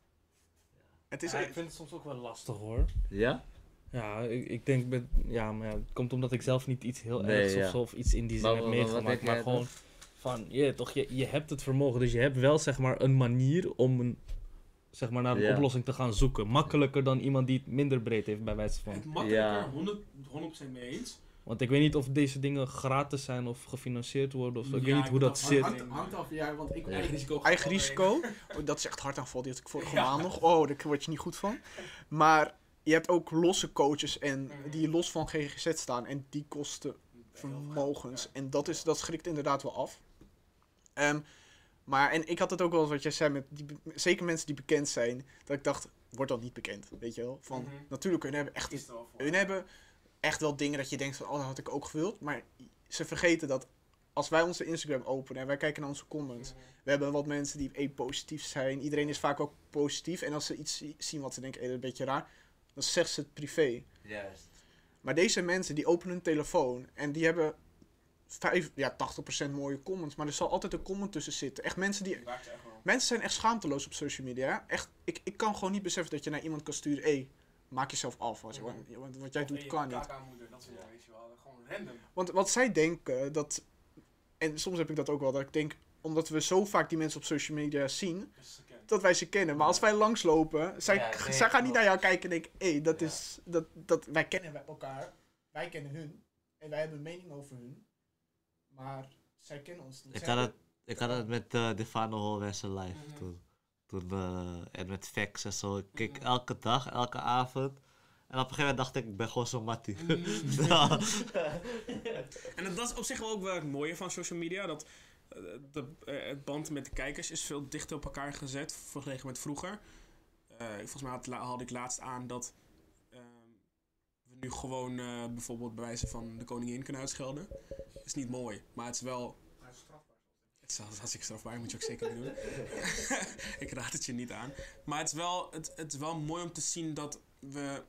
Het is Ja, ik vind het soms ook wel lastig hoor. Ja? Ja, ik, ik denk met, ja, maar ja, het komt omdat ik zelf niet iets heel Nee, ergs ja. of zo of iets in die zin Maar heb meegemaakt. Maar gewoon van, je, toch, je, je hebt het vermogen. Dus je hebt wel zeg maar een manier om een, zeg maar, naar een Ja. oplossing te gaan zoeken. Makkelijker dan iemand die het minder breed heeft, bij wijze Het van. makkelijker, Ja. 100, 100% mee eens. Want ik weet niet of deze dingen gratis zijn of gefinancierd worden. Of zo. Ik Ja, weet niet ik hoe dat dat zit. hangt- hangt, hangt af, ja, want ik... Eigen risico. Eigen risico. [laughs] Oh, dat is echt hartaanval. Die had ik vorige Ja. maand nog. Oh, daar word je niet goed van. Maar je hebt ook losse coaches en die los van GGZ staan. En die kosten vermogens. En dat, is, dat schrikt inderdaad wel af. Ehm, maar, en ik had het ook wel eens wat jij zei, met die, zeker mensen die bekend zijn, dat ik dacht, wordt dan niet bekend, weet je wel? Van, Mhm. natuurlijk, hun hebben echt Is wel voor. hun hebben echt wel dingen dat je denkt van, oh, dat had ik ook gewild. Maar ze vergeten dat als wij onze Instagram openen en wij kijken naar onze comments. We hebben wat mensen die eh, positief zijn. Iedereen is vaak ook positief. En als ze iets zi- zien wat ze denken, eh, dat is een beetje raar, dan zeggen ze het privé. Juist. Maar deze mensen die openen hun telefoon en die hebben vijf, ja, 80% mooie comments. Maar er zal altijd een comment tussen zitten. Echt mensen die echt. Mensen zijn echt schaamteloos op social media. Echt, ik, ik kan gewoon niet beseffen dat je naar iemand kan sturen. Hé, maak jezelf af. Wat, je- Mhm. wat, wat jij Of doet kan niet. dat soort dingen, weet je wel. Gewoon random. Want wat zij denken, dat... En soms heb ik dat ook wel, dat ik denk... Omdat we zo vaak die mensen op social media zien, Dus dat wij ze kennen. Maar als wij langslopen, zij, Ja, nee, zij gaan niet naar jou kijken en denken... Hé, dat Ja. is... Dat, dat, wij kennen wij elkaar. Wij kennen hun. En wij hebben een mening over hun. Maar zij kennen ons niet. Ik had het, ik had het met uh, Defano Holwessen live Mhm. toen. Toen, eh, en met facts en zo. Ik keek elke dag, elke avond. En op een gegeven moment dacht ik, ik ben gewoon zo'n mattie. [laughs] Ja. [laughs] En dat is op zich wel ook wel het mooie van social media. Dat eh, de, eh, het band met de kijkers is veel dichter op elkaar gezet vergeleken met vroeger. Eh, volgens mij had, ik laatst aan dat ehm, we nu gewoon eh, bijvoorbeeld bij wijze van de koningin kunnen uitschelden. is niet mooi, maar het is wel... Het is wel hartstikke strafbaar, moet je ook zeker niet doen. [laughs] ik raad het je niet aan. Maar het is, wel, het, het is wel mooi om te zien dat we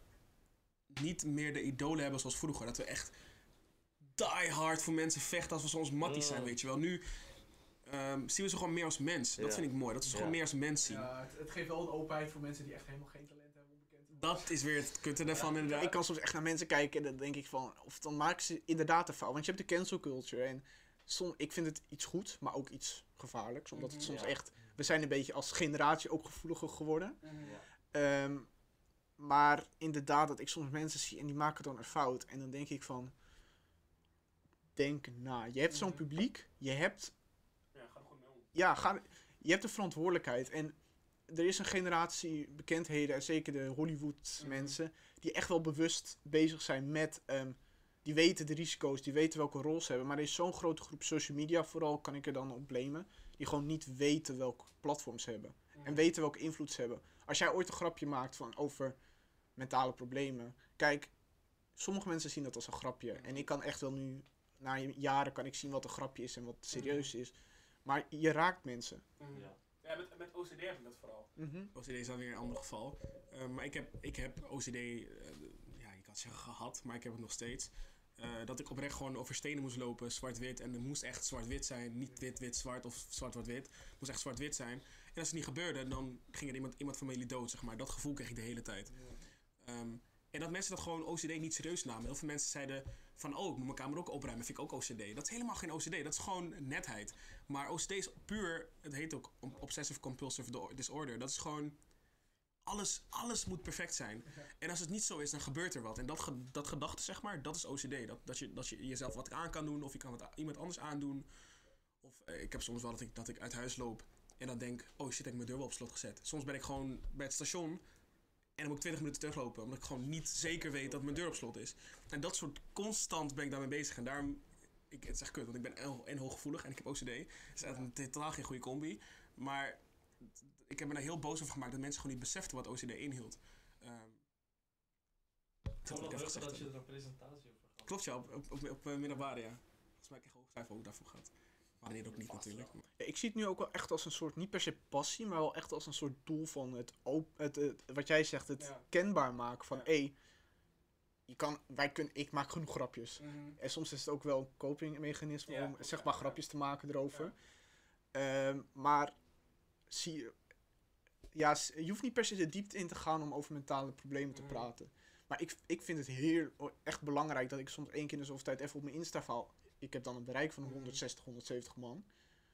niet meer de idolen hebben zoals vroeger. Dat we echt die hard voor mensen vechten als we soms matties zijn, Mm. weet je wel. Nu ehm, zien we ze gewoon meer als mens. Dat Ja. vind ik mooi, dat we ze Ja. gewoon meer als mens zien. Ja, het, het geeft wel een openheid voor mensen die echt helemaal geen talent hebben. Onbekend. Dat is weer het kutte daarvan inderdaad. Ik kan soms echt naar mensen kijken en dan denk ik van, of dan maken ze inderdaad een fout. Want je hebt de cancel culture en som, ik vind het iets goed, maar ook iets gevaarlijks. Omdat het Mhm. soms Ja. echt, we zijn een beetje als generatie ook gevoeliger geworden. Mhm. Ehm, maar inderdaad, dat ik soms mensen zie en die maken dan een fout. En dan denk ik van, denk na. Je hebt zo'n Mhm. publiek, je hebt Ja, ga er gewoon mee om. ja, ga, je hebt de verantwoordelijkheid. En er is een generatie bekendheden, en zeker de Hollywood Mhm. mensen, die echt wel bewust bezig zijn met. ehm, die weten de risico's, die weten welke rol ze hebben. Maar er is zo'n grote groep social media, vooral kan ik er dan op blamen, die gewoon niet weten welk platform ze hebben. En weten welke invloed ze hebben. Als jij ooit een grapje maakt van, over mentale problemen. Kijk, sommige mensen zien dat als een grapje. En ik kan echt wel nu, na jaren, kan ik zien wat een grapje is en wat serieus is. Maar je raakt mensen. Ja. Ja, met, met OCD heb ik dat vooral. Mhm. OCD is dan weer een ander geval. Eh, maar ik heb, ik heb OCD, eh, ja, je kan zeggen gehad, maar ik heb het nog steeds. Eh, dat ik oprecht gewoon over stenen moest lopen, zwart-wit. En het moest echt zwart-wit zijn. Niet wit-wit-zwart of zwart-wit-wit. Het moest echt zwart-wit zijn. En als het niet gebeurde, dan ging er iemand, iemand van jullie dood, zeg maar. Dat gevoel kreeg ik de hele tijd. Ehm, en dat mensen dat gewoon OCD niet serieus namen. Heel veel mensen zeiden van, oh, ik moet mijn kamer ook opruimen, vind ik ook OCD. Dat is helemaal geen OCD, dat is gewoon netheid. Maar OCD is puur, het heet ook Obsessive Compulsive Disorder. Dat is gewoon, alles, alles moet perfect zijn. En als het niet zo is, dan gebeurt er wat. En dat, ge- dat gedachte, zeg maar, dat is OCD. Dat, dat, je, dat je jezelf wat aan kan doen, of je kan wat iemand anders aandoen. Of eh, ik heb soms wel dat ik, dat ik uit huis loop en dan denk, oh shit, ik heb mijn deur wel op slot gezet. Soms ben ik gewoon bij het station en dan moet ik 20 minuten teruglopen, omdat ik gewoon niet zeker weet dat mijn deur op slot is. En dat soort constant ben ik daarmee bezig. En daarom, ik, het is echt kut, want ik ben en, en hooggevoelig en ik heb OCD. Het is echt een totaal geen goede combi. Maar ik heb me daar heel boos over gemaakt dat mensen gewoon niet beseften wat OCD inhield. Ehm Ik dat ik dat je er een presentatie over gehad. Klopt ja, op, op, op, op eh, middelbare ja. Volgens mij heb ik hoog cijfer ook daarvoor gehad. Maar dit ook niet natuurlijk. Ja, ik zie het nu ook wel echt als een soort, niet per se passie, maar wel echt als een soort doel van het, op, het, het wat jij zegt, het Ja. kenbaar maken van, Ja. hé, je kan, wij kunnen, ik maak genoeg grapjes. En soms is het ook wel een copingmechanisme Ja, om zeg maar ja. grapjes te maken erover. Ehm, maar zie je, ja, je hoeft niet per se de diepte in te gaan om over mentale problemen te Mhm. praten. Maar ik, ik vind het heel echt belangrijk dat ik soms één keer in de zoveel tijd even op mijn Insta val. Ik heb dan een bereik van Mhm. 160, 170 man.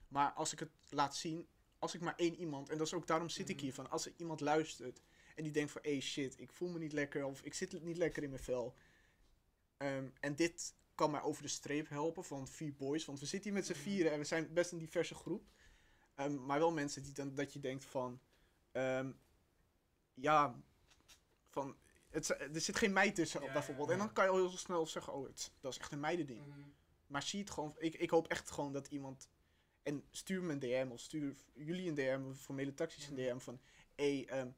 Maar als ik het laat zien, als ik maar één iemand, en dat is ook daarom zit ik Mhm. hier van, als er iemand luistert en die denkt van, hey shit, ik voel me niet lekker of ik zit niet lekker in mijn vel. Ehm, en dit kan mij over de streep helpen van vier boys, want we zitten hier met z'n vieren en we zijn best een diverse groep. Ehm, maar wel mensen die dan, dat je denkt van, ehm, ja, van, het, er zit geen meid tussen Ja, bijvoorbeeld. ja, En dan kan je al heel snel zeggen, oh, het, dat is echt een meidending. Maar zie het gewoon. Ik, ik hoop echt gewoon dat iemand. En stuur me een DM of stuur jullie een DM of formele taxis een Mhm. DM van. Hé, ehm,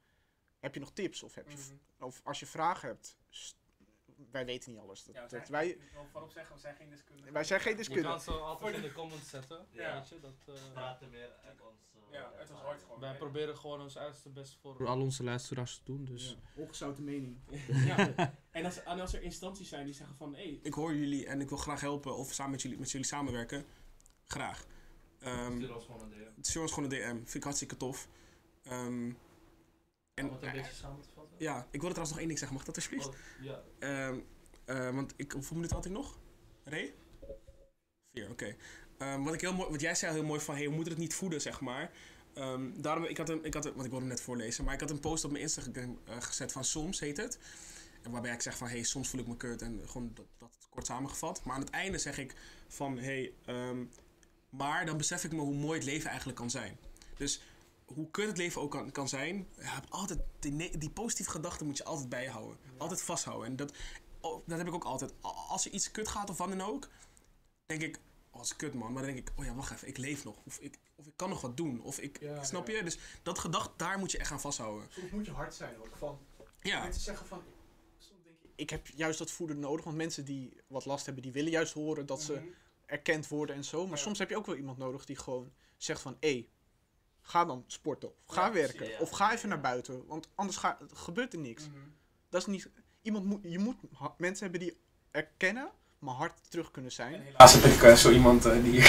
heb je nog tips? Of, heb je, Mhm. of als je vragen hebt. st- wij weten niet alles. Dat, Ja, we dat zijn, wij, ik wil voorop zeggen, we zijn geen deskundigen. wij zijn geen Je deskundigen. kan ze altijd in de comments zetten. Ja. Weet je, dat, eh, praten meer uit ons. eh, Ja, uit ons hart gewoon. wij proberen gewoon ons uiterste best voor. Voor al onze luisteraars te doen, dus... Ongezouten mening. [laughs] Ja. En als, en als er instanties zijn die zeggen van... Hey, ik hoor jullie en ik wil graag helpen of samen met jullie, met jullie samenwerken. Graag. Ehm Stuur ons gewoon een DM. stuur ons gewoon een DM. Vind ik hartstikke tof. Ehm, En wat een beetje samen te vatten. Ja, ik wilde trouwens nog één ding zeggen. Mag dat alsjeblieft? Oh, ja. Ehm, eh, want ik, hoeveel minuten had ik nog? Ray? Vier, oké. Ehm, wat, ik heel mooi, wat jij zei heel mooi van, hey, we moeten het niet voeden, zeg maar. Ehm, daarom, ik had een, ik had een, want ik wilde hem net voorlezen, maar ik had een post op mijn Instagram eh, gezet van soms heet het. En waarbij ik zeg van, hey, soms voel ik me kut en gewoon dat, dat kort samengevat. Maar aan het einde zeg ik van, hey, maar dan besef ik me hoe mooi het leven eigenlijk kan zijn. Dus hoe kut het leven ook kan, kan zijn, je hebt altijd die, die positieve gedachten moet je altijd bijhouden. Altijd vasthouden. En dat, oh, dat heb ik ook altijd. Als er iets kut gaat of wat dan ook, denk ik, oh, dat is kut man. Maar dan denk ik, oh ja, wacht even, ik leef nog. Of ik, of ik kan nog wat doen. Of ik, Ja, snap ja. je? Dus dat gedacht, daar moet je echt aan vasthouden. Soms moet je hard zijn ook. Van, Ja, Mensen zeggen van. Soms denk ik, ik heb juist dat voeden nodig. Want mensen die wat last hebben, die willen juist horen dat ze erkend worden en zo. Maar Ja. soms heb je ook wel iemand nodig die gewoon zegt van... Hé, ga dan sporten. Of ga Ja, werken. ja. Of ga even naar buiten. Want anders ga, gebeurt er niks. Dat is niet... Iemand moet, je moet ha- mensen hebben die erkennen, maar hard terug kunnen zijn. Helaas heb ik eh, zo iemand eh, die. [laughs]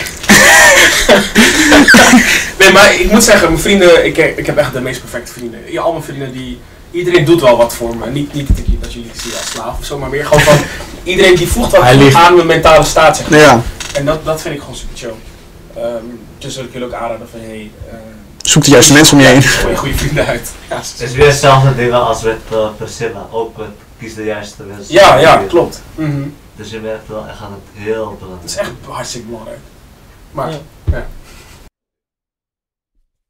nee, maar ik moet zeggen, mijn vrienden, ik, ik heb echt de meest perfecte vrienden. Ja, al mijn vrienden die. Iedereen doet wel wat voor me. Niet, niet dat, ik, dat jullie zien als slaaf of zo, maar meer gewoon van. Iedereen die voegt wat aan mijn mentale staat, zeg maar. Ja, En dat, dat vind ik gewoon super chill. Ehm, dus wil ik jullie ook aanraden van hey. eh, zoek de juiste mensen om je heen. Gooi goede vrienden uit. Ja, Het is weer hetzelfde dingen als met eh, Priscilla. Ook met kies de juiste mensen. ja, ja, klopt. Mhm. Dus je werkt wel echt aan het heel Dat belangrijk. is echt hartstikke belangrijk. Maar, Ja. ja.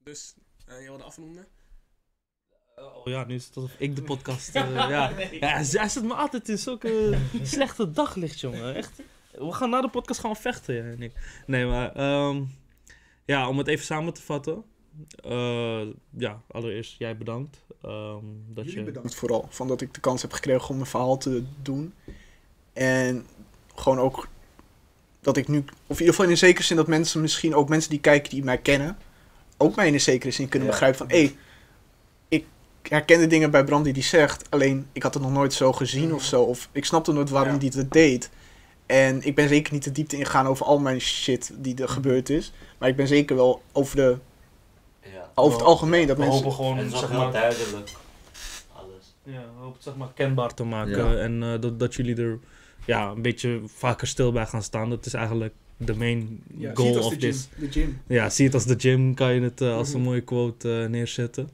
Dus, eh, je wilde afronden? Oh ja, nu is het alsof ik de podcast. eh, [laughs] ja. ja, hij zet me altijd in zulke [laughs] slechte daglicht, jongen. Echt. We gaan na de podcast we vechten, ja, en ik. Nee, maar. ehm, ja, om het even samen te vatten. Eh, ja, allereerst jij bedankt. ehm, dat Jullie je... bedankt vooral. Van dat ik de kans heb gekregen om mijn verhaal te doen. En gewoon ook dat ik nu, of in ieder geval in een zekere zin dat mensen misschien ook mensen die kijken die mij kennen, ook mij in een zekere zin kunnen Ja. begrijpen van hé, hey, ik herken de dingen bij Bram die die zegt, alleen ik had het nog nooit zo gezien of zo, of ik snapte nooit waarom Ja. die het deed. En ik ben zeker niet de diepte ingegaan over al mijn shit die er gebeurd is, maar ik ben zeker wel over, de. Over het algemeen dat We mensen... hopen gewoon, zeg maar, duidelijk. Alles. ja, we hopen het zeg maar kenbaar te maken. Ja. En eh, dat, dat jullie er ja, een beetje vaker stil bij gaan staan. Dat is eigenlijk de main Ja, zie het goal als of de gym. this. De gym. Ja, zie het als de gym, kan je het eh, als een Mhm. mooie quote eh, neerzetten.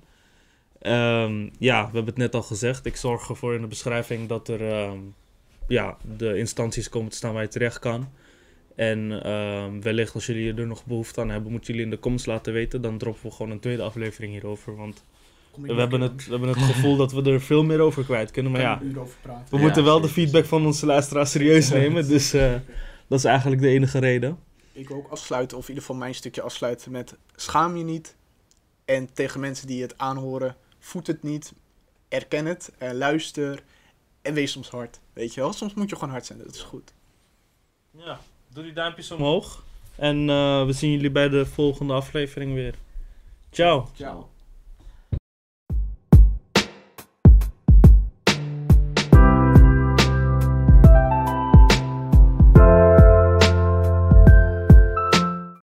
Ehm, ja, we hebben het net al gezegd. Ik zorg ervoor in de beschrijving dat er ehm, ja, de instanties komen te staan waar je terecht kan. En ehm, wellicht als jullie er nog behoefte aan hebben, moeten jullie in de comments laten weten. Dan droppen we gewoon een tweede aflevering hierover. Want we hebben, het, we hebben het gevoel dat we er veel meer over kwijt kunnen. Maar ja, we Ja, moeten wel de feedback van onze luisteraars serieus nemen. Dus eh, dat is eigenlijk de enige reden. Ik wil ook afsluiten, of in ieder geval mijn stukje afsluiten met schaam je niet. En tegen mensen die het aanhoren, voed het niet. Erken het, eh, luister en wees soms hard. Weet je wel, soms moet je gewoon hard zijn, dat is goed. Ja, doe die duimpjes omhoog. En eh, we zien jullie bij de volgende aflevering weer. Ciao. Ciao.